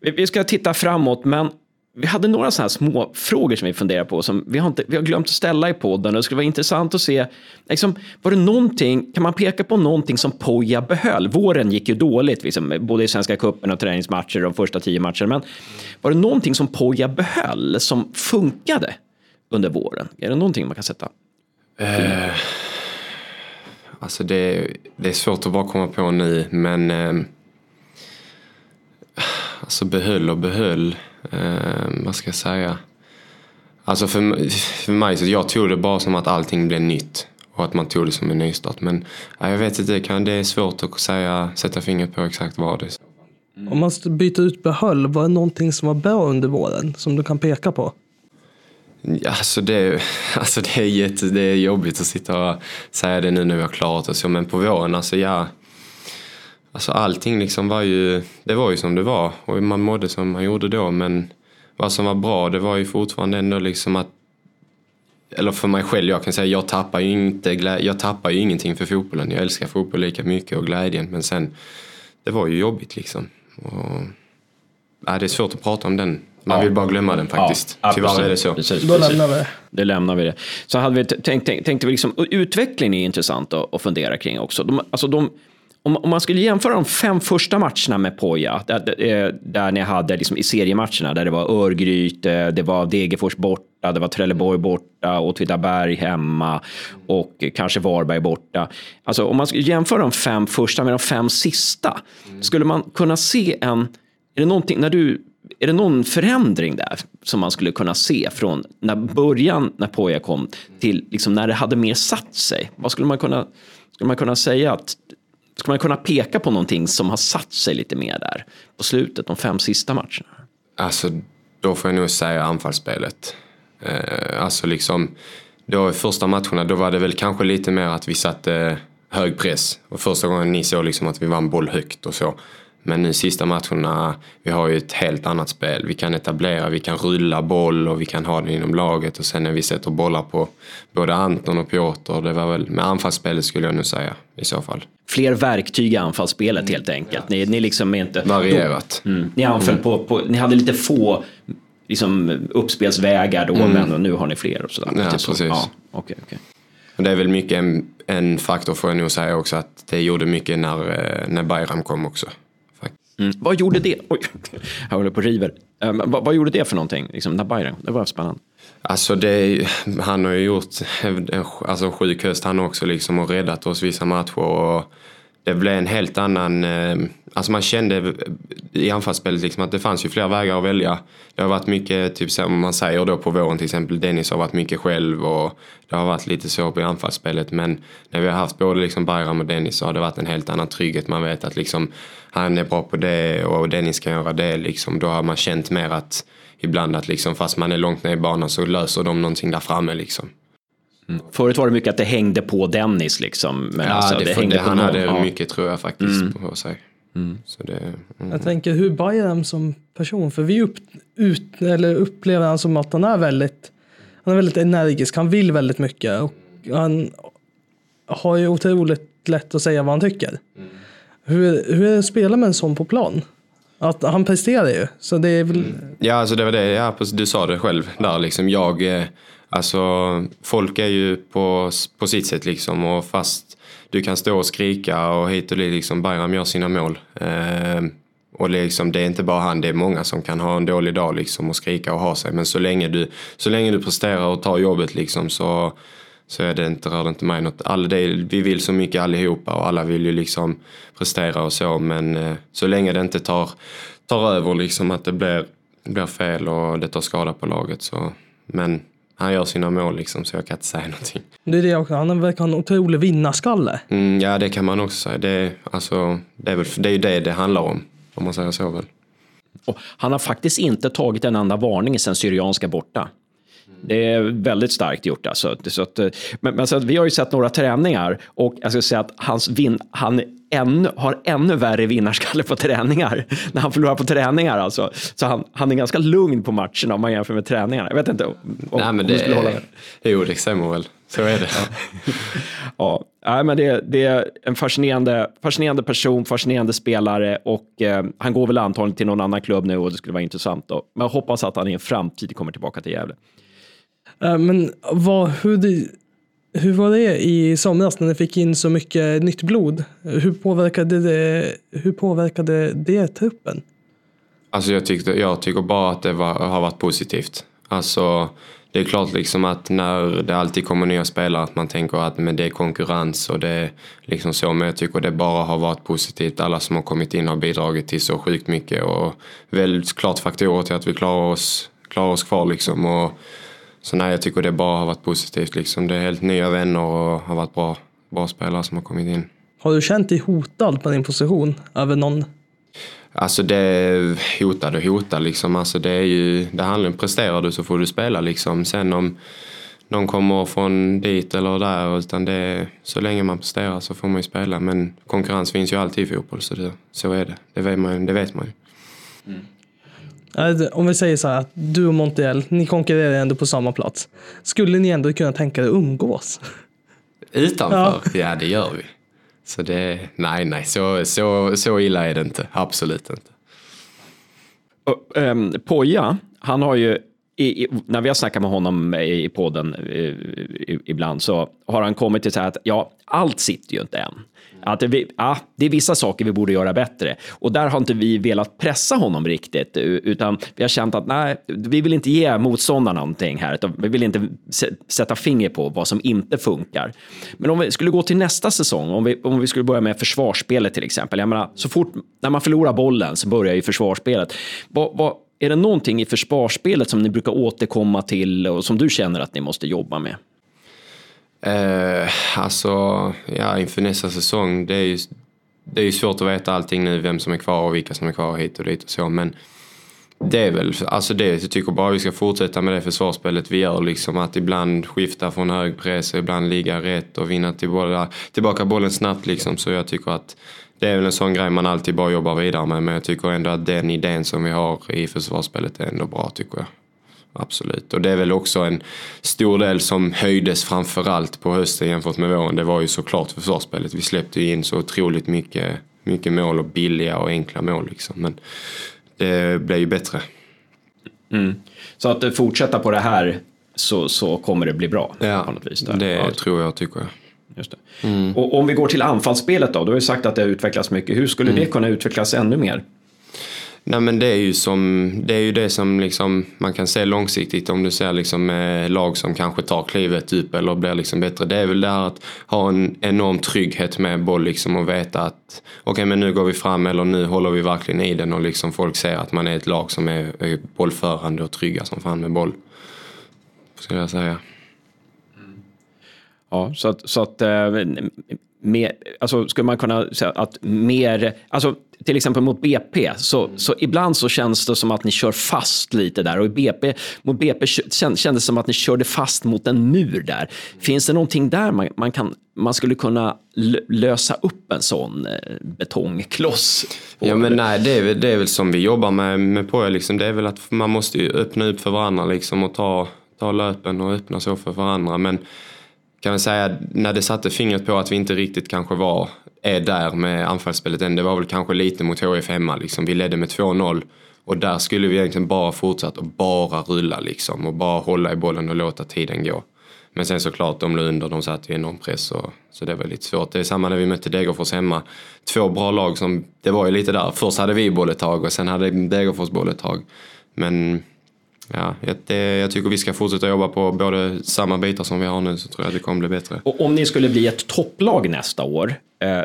Vi, vi ska titta framåt, men vi hade några sådana här små frågor som vi funderar på som vi har, inte, vi har glömt att ställa i podden. Och det skulle vara intressant att se, liksom, var det någonting, kan man peka på någonting som Poja behöll? Våren gick ju dåligt, liksom, både i Svenska cupen och träningsmatcher och första tio matcher. Men var det någonting som Poja behöll som funkade under våren? Är det någonting man kan sätta? Eh, alltså det, det är svårt att bara komma på nu men eh, Alltså behöll och behöll. Eh, vad ska jag säga? Alltså för, för mig så jag tog det bara som att allting blev nytt. Och att man tog det som en nystart. Men ja, jag vet inte, det, är svårt att säga, sätta fingret på exakt vad det är. Om man byta ut behöll, var det någonting som var bra under våren som du kan peka på? Ja, Alltså det, alltså det, är jätte, det är jobbigt att sitta och säga det nu när vi har klarat oss. Men på våren, alltså ja. Alltså allting liksom var ju, det var ju som det var. Och man mådde som man gjorde då. Men vad som var bra, det var ju fortfarande ändå liksom att eller för mig själv, jag kan säga jag tappar ju inte jag tappar ju ingenting för fotbollen. Jag älskar fotboll lika mycket och glädjen. Men sen, det var ju jobbigt liksom. Och, ja, det är svårt att prata om den. Man Ja. vill bara glömma den faktiskt. Ja, Tyvärr är det så. Precis, Då precis. lämnar vi det. Det lämnar vi det. Så hade vi tänkt, tänkt, tänkte vi liksom, utvecklingen är intressant att, att fundera kring också. De, alltså de, om, om man skulle jämföra de fem första matcherna med Poja, där, eh, där, ni hade liksom i seriematcherna, där det var Örgryte, det var Degerfors borta, det var Trelleborg borta, Åtvidaberg hemma och kanske Varberg borta. Alltså om man skulle jämföra de fem första med de fem sista, skulle man kunna se en, är det någonting, när du är det någon förändring där som man skulle kunna se från när början när Poja kom till liksom när det hade mer satt sig? Vad skulle man kunna, skulle man kunna säga att Ska man kunna peka på någonting som har satt sig lite mer där på slutet, de fem sista matcherna? Alltså, då får jag nog säga anfallsspelet. Eh, alltså liksom, då i första matcherna då var det väl kanske lite mer att vi satte eh, hög press. Och första gången ni såg liksom att vi vann boll högt och så. Men nu sista matcherna, vi har ju ett helt annat spel. Vi kan etablera, vi kan rulla boll och vi kan ha det inom laget. Och sen när vi sätter bollar på både Anton och Piotr, det var väl med anfallsspelet skulle jag nog säga i så fall. Fler verktyg i anfallsspelet helt enkelt. Ni, ni liksom är inte... Varierat. Mm. Ni anföll på, på, ni hade lite få liksom, uppspelsvägar då, men nu har ni fler och sådär. Mm. Ja, Typ så. precis. Ja, okej. Och det är väl mycket en, en faktor får jag nog säga också att det gjorde mycket när, eh, när Bayram kom också. Mm. Vad gjorde det? Oj, jag håller på och river. Um, vad, vad gjorde det för någonting? Liksom, när det var spännande. Alltså det, han har ju gjort en, alltså sjuk höst han också liksom och räddat oss vissa matcher. Och det blev en helt annan, eh, alltså man kände i anfallsspelet liksom att det fanns ju fler vägar att välja. Det har varit mycket, typ som man säger då på våren till exempel, Dennis har varit mycket själv och det har varit lite så på anfallsspelet. Men när vi har haft både liksom Bayram och Dennis så har det varit en helt annan trygghet. Man vet att liksom han är bra på det och Dennis kan göra det liksom. Då har man känt mer att ibland att liksom fast man är långt ner i banan så löser de någonting där framme liksom. Förut var det mycket att det hängde på Dennis liksom. Men alltså, det, det, hängde på han någon. hade Ja. mycket tror jag faktiskt på sig. Så det, mm. Jag tänker hur Bayram som person, för vi upp, ut, eller upplever han som att han är väldigt, han är väldigt energisk, han vill väldigt mycket och han har ju otroligt lätt att säga vad han tycker. Hur, hur är det att spela med en sån på plan? Att han presterar ju, så det är väl, Ja, alltså det var det. Ja, du sa det själv där liksom. Jag, eh, alltså folk är ju på, på sitt sätt liksom och fast du kan stå och skrika och hit och dit liksom. Bayram gör sina mål. Eh, och liksom, det är inte bara han, det är många som kan ha en dålig dag liksom och skrika och ha sig. Men så länge du, så länge du presterar och tar jobbet liksom så, så är det inte, rör det inte mig något. Alla, det, vi vill så mycket allihopa och alla vill ju liksom prestera och så. Men eh, så länge det inte tar, tar över liksom att det blir, blir fel och det tar skada på laget så. Men han gör sina mål liksom så jag kan inte säga någonting. det är det också, han verkar ha en otrolig vinnarskalle. Mm, ja det kan man också säga. Det, alltså, det, är väl, det är ju det det handlar om. Om man säger så väl. Och han har faktiskt inte tagit en enda varning sen Syrianska borta. Det är väldigt starkt gjort. Alltså. Så att, eh, men, men så att vi har ju sett några träningar och jag ska säga att hans vin, han ännu, har ännu värre vinnarskalle på träningar. När han förlorar på träningar alltså. Så han, han är ganska lugn på matcherna om man jämför med träningarna. Jag vet inte om, om, Nej men om du det, skulle hålla är, med. jo det stämmer väl. Så är det. Ja, nej, men det, det är en fascinerande, fascinerande person, fascinerande spelare och eh, han går väl antagligen till någon annan klubb nu och det skulle vara intressant. Då. Men jag hoppas att han i en framtid kommer tillbaka till Gävle. Eh, Men vad, hur, det, hur var det i somras när ni fick in så mycket nytt blod? Hur påverkade det, hur påverkade det truppen? Alltså jag, tyckte, jag tycker bara att det var, har varit positivt. Alltså det är klart liksom att när det alltid kommer nya spelare att man tänker att men det är konkurrens och det är liksom så. Men jag tycker det bara har varit positivt. Alla som har kommit in har bidragit till så sjukt mycket och väldigt klart faktorer till att vi klarar oss, klarar oss kvar liksom. Och, så nej, jag tycker det bara har varit positivt liksom. Det är helt nya vänner och har varit bra, bra spelare som har kommit in. Har du känt dig hotad på din position över någon? Alltså det hotad och hotad liksom. Alltså det är ju, det handlar om presterar du så får du spela liksom. Sen om någon kommer från dit eller där, utan det så länge man presterar så får man ju spela. Men konkurrens finns ju alltid i fotboll, så, det, så är det. Det vet man, ju- det vet man ju. Eh, Om vi säger så här att du och Montiel, ni konkurrerar ändå på samma plats. Skulle ni ändå kunna tänka er att umgås? Utanför? Ja. det gör vi. Så det, nej, nej, så, så, så illa är det inte. Absolut inte. Och, ehm, Poja, han har ju i, i, när vi har snackat med honom i podden i, ibland så har han kommit till så här att ja, allt sitter ju inte än. Att vi, ja, det är vissa saker vi borde göra bättre. Och där har inte vi velat pressa honom riktigt, utan vi har känt att nej, vi vill inte ge motståndarna någonting här. Vi vill inte sätta finger på vad som inte funkar. Men om vi skulle gå till nästa säsong, om vi, om vi skulle börja med försvarsspelet till exempel. Jag menar, så fort när man förlorar bollen så börjar ju försvarsspelet. Vad, vad, är det någonting i försvarsspelet som ni brukar återkomma till och som du känner att ni måste jobba med? Eh, alltså, ja, inför nästa säsong, det är ju det är ju svårt att veta allting nu, vem som är kvar och vilka som är kvar hit och dit och så, men det är väl, alltså det, jag tycker bara vi ska fortsätta med det försvarsspelet vi gör, liksom att ibland skifta från hög press och ibland ligga rätt och vinna tillbaka, tillbaka bollen snabbt liksom, så jag tycker att det är väl en sån grej man alltid bara jobbar vidare med, men jag tycker ändå att den idén som vi har i försvarsspelet är ändå bra tycker jag. Absolut. Och det är väl också en stor del som höjdes framförallt på hösten jämfört med våren. Det var ju såklart försvarsspelet. Vi släppte in så otroligt mycket, mycket mål och billiga och enkla mål. Liksom. Men det blev ju bättre. Mm. Så att fortsätta på det här så, så kommer det bli bra? Ja, på något vis där. det ja. tror jag tycker jag. Just. Mm. Och om vi går till anfallsspelet då, du har ju sagt att det har utvecklats mycket. Hur skulle mm. det kunna utvecklas ännu mer? Nej men det är ju, som, det, är ju det som liksom man kan se långsiktigt om du ser liksom eh, lag som kanske tar klivet upp eller blir liksom bättre. Det är väl det här att ha en enorm trygghet med boll liksom och veta att okej okay, men nu går vi fram eller nu håller vi verkligen i den och liksom folk ser att man är ett lag som är, är bollförande och trygga som fan med boll. Skulle jag säga. Ja, så att, så att eh, mer, alltså skulle man kunna säga att mer, alltså till exempel mot BP, så, så ibland så känns det som att ni kör fast lite där och i BP, mot BP kändes det som att ni körde fast mot en mur där. Finns det någonting där man, man, kan, man skulle kunna lösa upp en sån eh, betongkloss? Ja men nej, det är väl, det är väl som vi jobbar med, med på liksom. Det är väl att man måste öppna upp för varandra liksom och ta, ta löpen och öppna så för varandra. Men kan man säga när det satte fingret på att vi inte riktigt kanske var är där med anfallsspelet än. Det var väl kanske lite mot HIF hemma liksom. Vi ledde med 2-0 och där skulle vi egentligen bara fortsatt och bara rulla liksom och bara hålla i bollen och låta tiden gå. Men sen såklart, de låg under, de satt i enorm press och, så det var lite svårt. Det är samma när vi mötte Degerfors hemma. Två bra lag som, det var ju lite där. Först hade vi boll ett tag och sen hade Degerfors boll ett tag. Men ja, det, jag tycker vi ska fortsätta jobba på både samma bitar som vi har nu så tror jag att det kommer bli bättre. Och om ni skulle bli ett topplag nästa år, eh,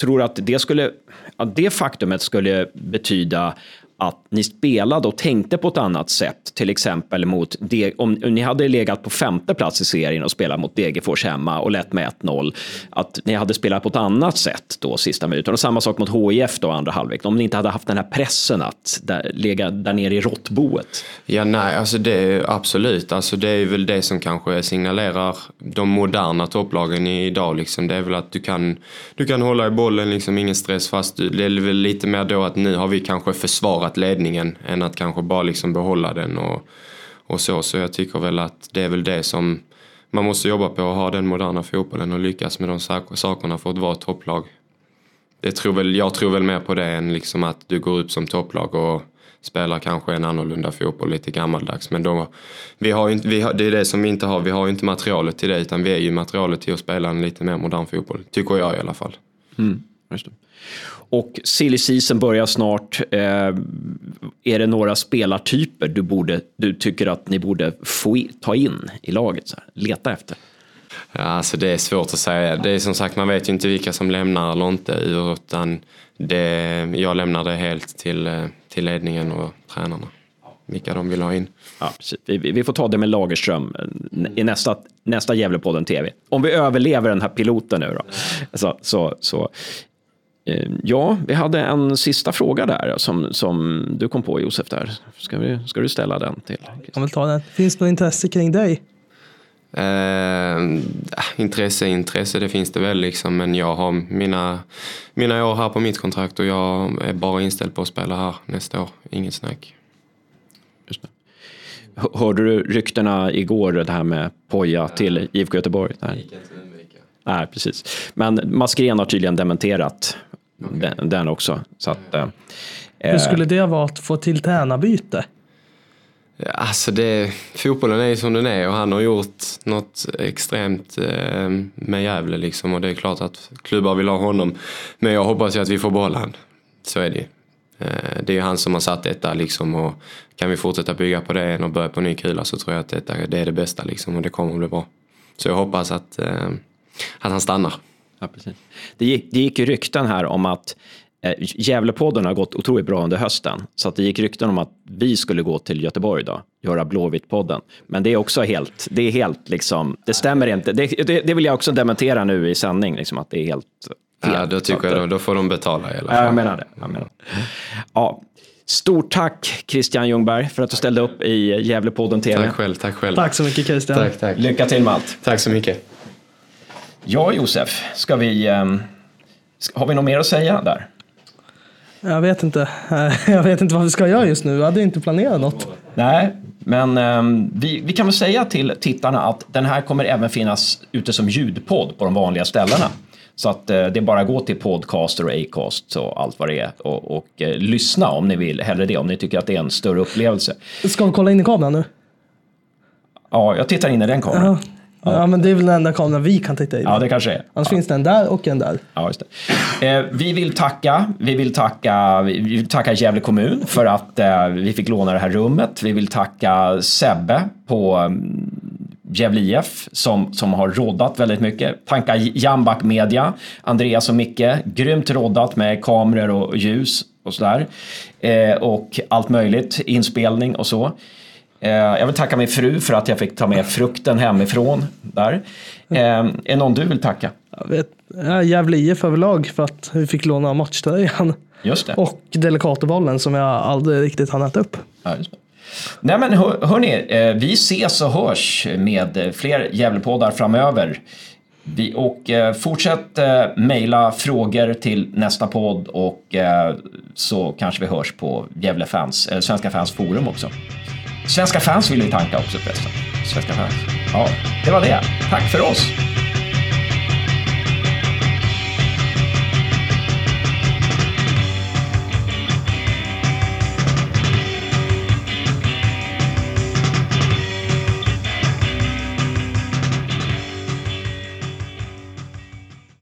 tror att det, skulle, att det faktumet skulle betyda att ni spelade och tänkte på ett annat sätt, till exempel mot om, ni hade legat på femte plats i serien och spelat mot Degerfors hemma och lett med 1-0, att ni hade spelat på ett annat sätt då sista minuten. Och samma sak mot HIF då andra halvlek, om ni inte hade haft den här pressen att där, lägga där nere i råttboet. Ja, nej, alltså det är absolut, alltså det är väl det som kanske signalerar de moderna topplagen idag liksom. Det är väl att du kan, du kan hålla i bollen, liksom ingen stress fast det är väl lite mer då att nu har vi kanske försvarat försvarat ledningen än att kanske bara liksom behålla den och, och så. Så jag tycker väl att det är väl det som man måste jobba på, att ha den moderna fotbollen och lyckas med de sakerna för att vara ett topplag. Det tror väl, jag tror väl mer på det än liksom att du går upp som topplag och spelar kanske en annorlunda fotboll, lite gammaldags. Men då, vi har inte, vi har, det är det som vi inte har, vi har inte materialet till det utan vi är ju materialet till att spela en lite mer modern fotboll. Tycker jag i alla fall. Mm, och silly season börjar snart. Eh, är det några spelartyper du, borde, du tycker att ni borde få i, ta in i laget? Så här, leta efter? Ja, alltså det är svårt att säga. Det är som sagt, man vet ju inte vilka som lämnar eller inte. Utan det, jag lämnar det helt till, eh, till ledningen och tränarna. Vilka de vill ha in. Ja, vi, vi, får ta det med Lagerström eh, i nästa, nästa Gävlepodden TV. Om vi överlever den här piloten nu då. Så, så, så ja, vi hade en sista fråga där som, som du kom på Josef. Där. Ska, vi, ska du ställa den till? Jag kan väl ta den. Finns det något intresse kring dig? Eh, intresse, intresse, det finns det väl liksom. Men jag har mina, mina år här på mitt kontrakt och jag är bara inställd på att spela här nästa år. Inget snack. Just det. Hörde du ryktena igår, det här med Poja till IFK Göteborg? Där? Nej, precis. Men Maskrén har tydligen dementerat okay. den, den, också. Så att, eh, Hur skulle det vara att få till tränarbyte? Alltså det, fotbollen är ju som den är och han har gjort något extremt eh, med Gävle liksom och det är klart att klubbar vill ha honom. Men jag hoppas ju att vi får behålla han. Så är det ju. eh, Det är ju han som har satt detta liksom och kan vi fortsätta bygga på det och börja på ny kula så tror jag att detta, det är det bästa liksom och det kommer att bli bra. Så jag hoppas att, eh, att han stannar. Ja, precis. Det, gick, det gick ju rykten här om att eh, Gävlepodden har gått otroligt bra under hösten. Så att det gick rykten om att vi skulle gå till Göteborg då, göra Blåvitt-podden. Men det är också helt, det är helt liksom, det stämmer inte. Det, det, det vill jag också dementera nu i sändning, liksom, att det är helt fel. Ja, då tycker jag då, då får de betala i alla Ja, fall. jag menar det. Jag menar. det. Ja, stort tack Christian Ljungberg för att du ställde upp i Gävlepodden TV. Tack själv, tack själv. Tack så mycket Christian. Tack, tack. Lycka till med allt. Tack så mycket. Ja, Josef, ska vi, ehm, har vi något mer att säga där? Jag vet inte. Jag vet inte vad vi ska göra just nu. Jag hade inte planerat något. Nej, men ehm, vi, vi kan väl säga till tittarna att den här kommer även finnas ute som ljudpodd på de vanliga ställena. Så att eh, det är bara att gå till Podcaster och Acast och allt vad det är och, och eh, lyssna om ni vill, hellre det, om ni tycker att det är en större upplevelse. Ska vi kolla in i kameran nu? Ja, jag tittar in i den kameran. Ja. ja, men det är väl den enda kameran vi kan titta i. Ja, det kanske är. Annars finns det en där och en där. Ja, just. Eh, vi vill tacka, vi vill tacka, vi vill tacka Gävle kommun för att eh, vi fick låna det här rummet. Vi vill tacka Sebbe på um, Gävle IF som, som har roddat väldigt mycket. Tacka Jambak Media, Andreas och Micke. Grymt roddat med kameror och ljus och sådär. Eh, och allt möjligt, inspelning och så. Eh, jag vill tacka min fru för att jag fick ta med frukten hemifrån. Där. Eh, är det någon du vill tacka? Jag vet, ja, Gävle IF överlag för att vi fick låna matchtröjan. Just det. Och Delicatobollen som jag aldrig riktigt hann äta upp. Ja. Nej men hör, hörni, eh, vi ses och hörs med eh, fler Gävlepoddar framöver. Vi, och eh, fortsätt eh, mejla frågor till nästa podd och eh, så kanske vi hörs på Gävle fans, eh, Svenska fans forum också. Svenska fans vill vi tanka också förresten. Svenska fans. Ja, det var det. Tack för oss.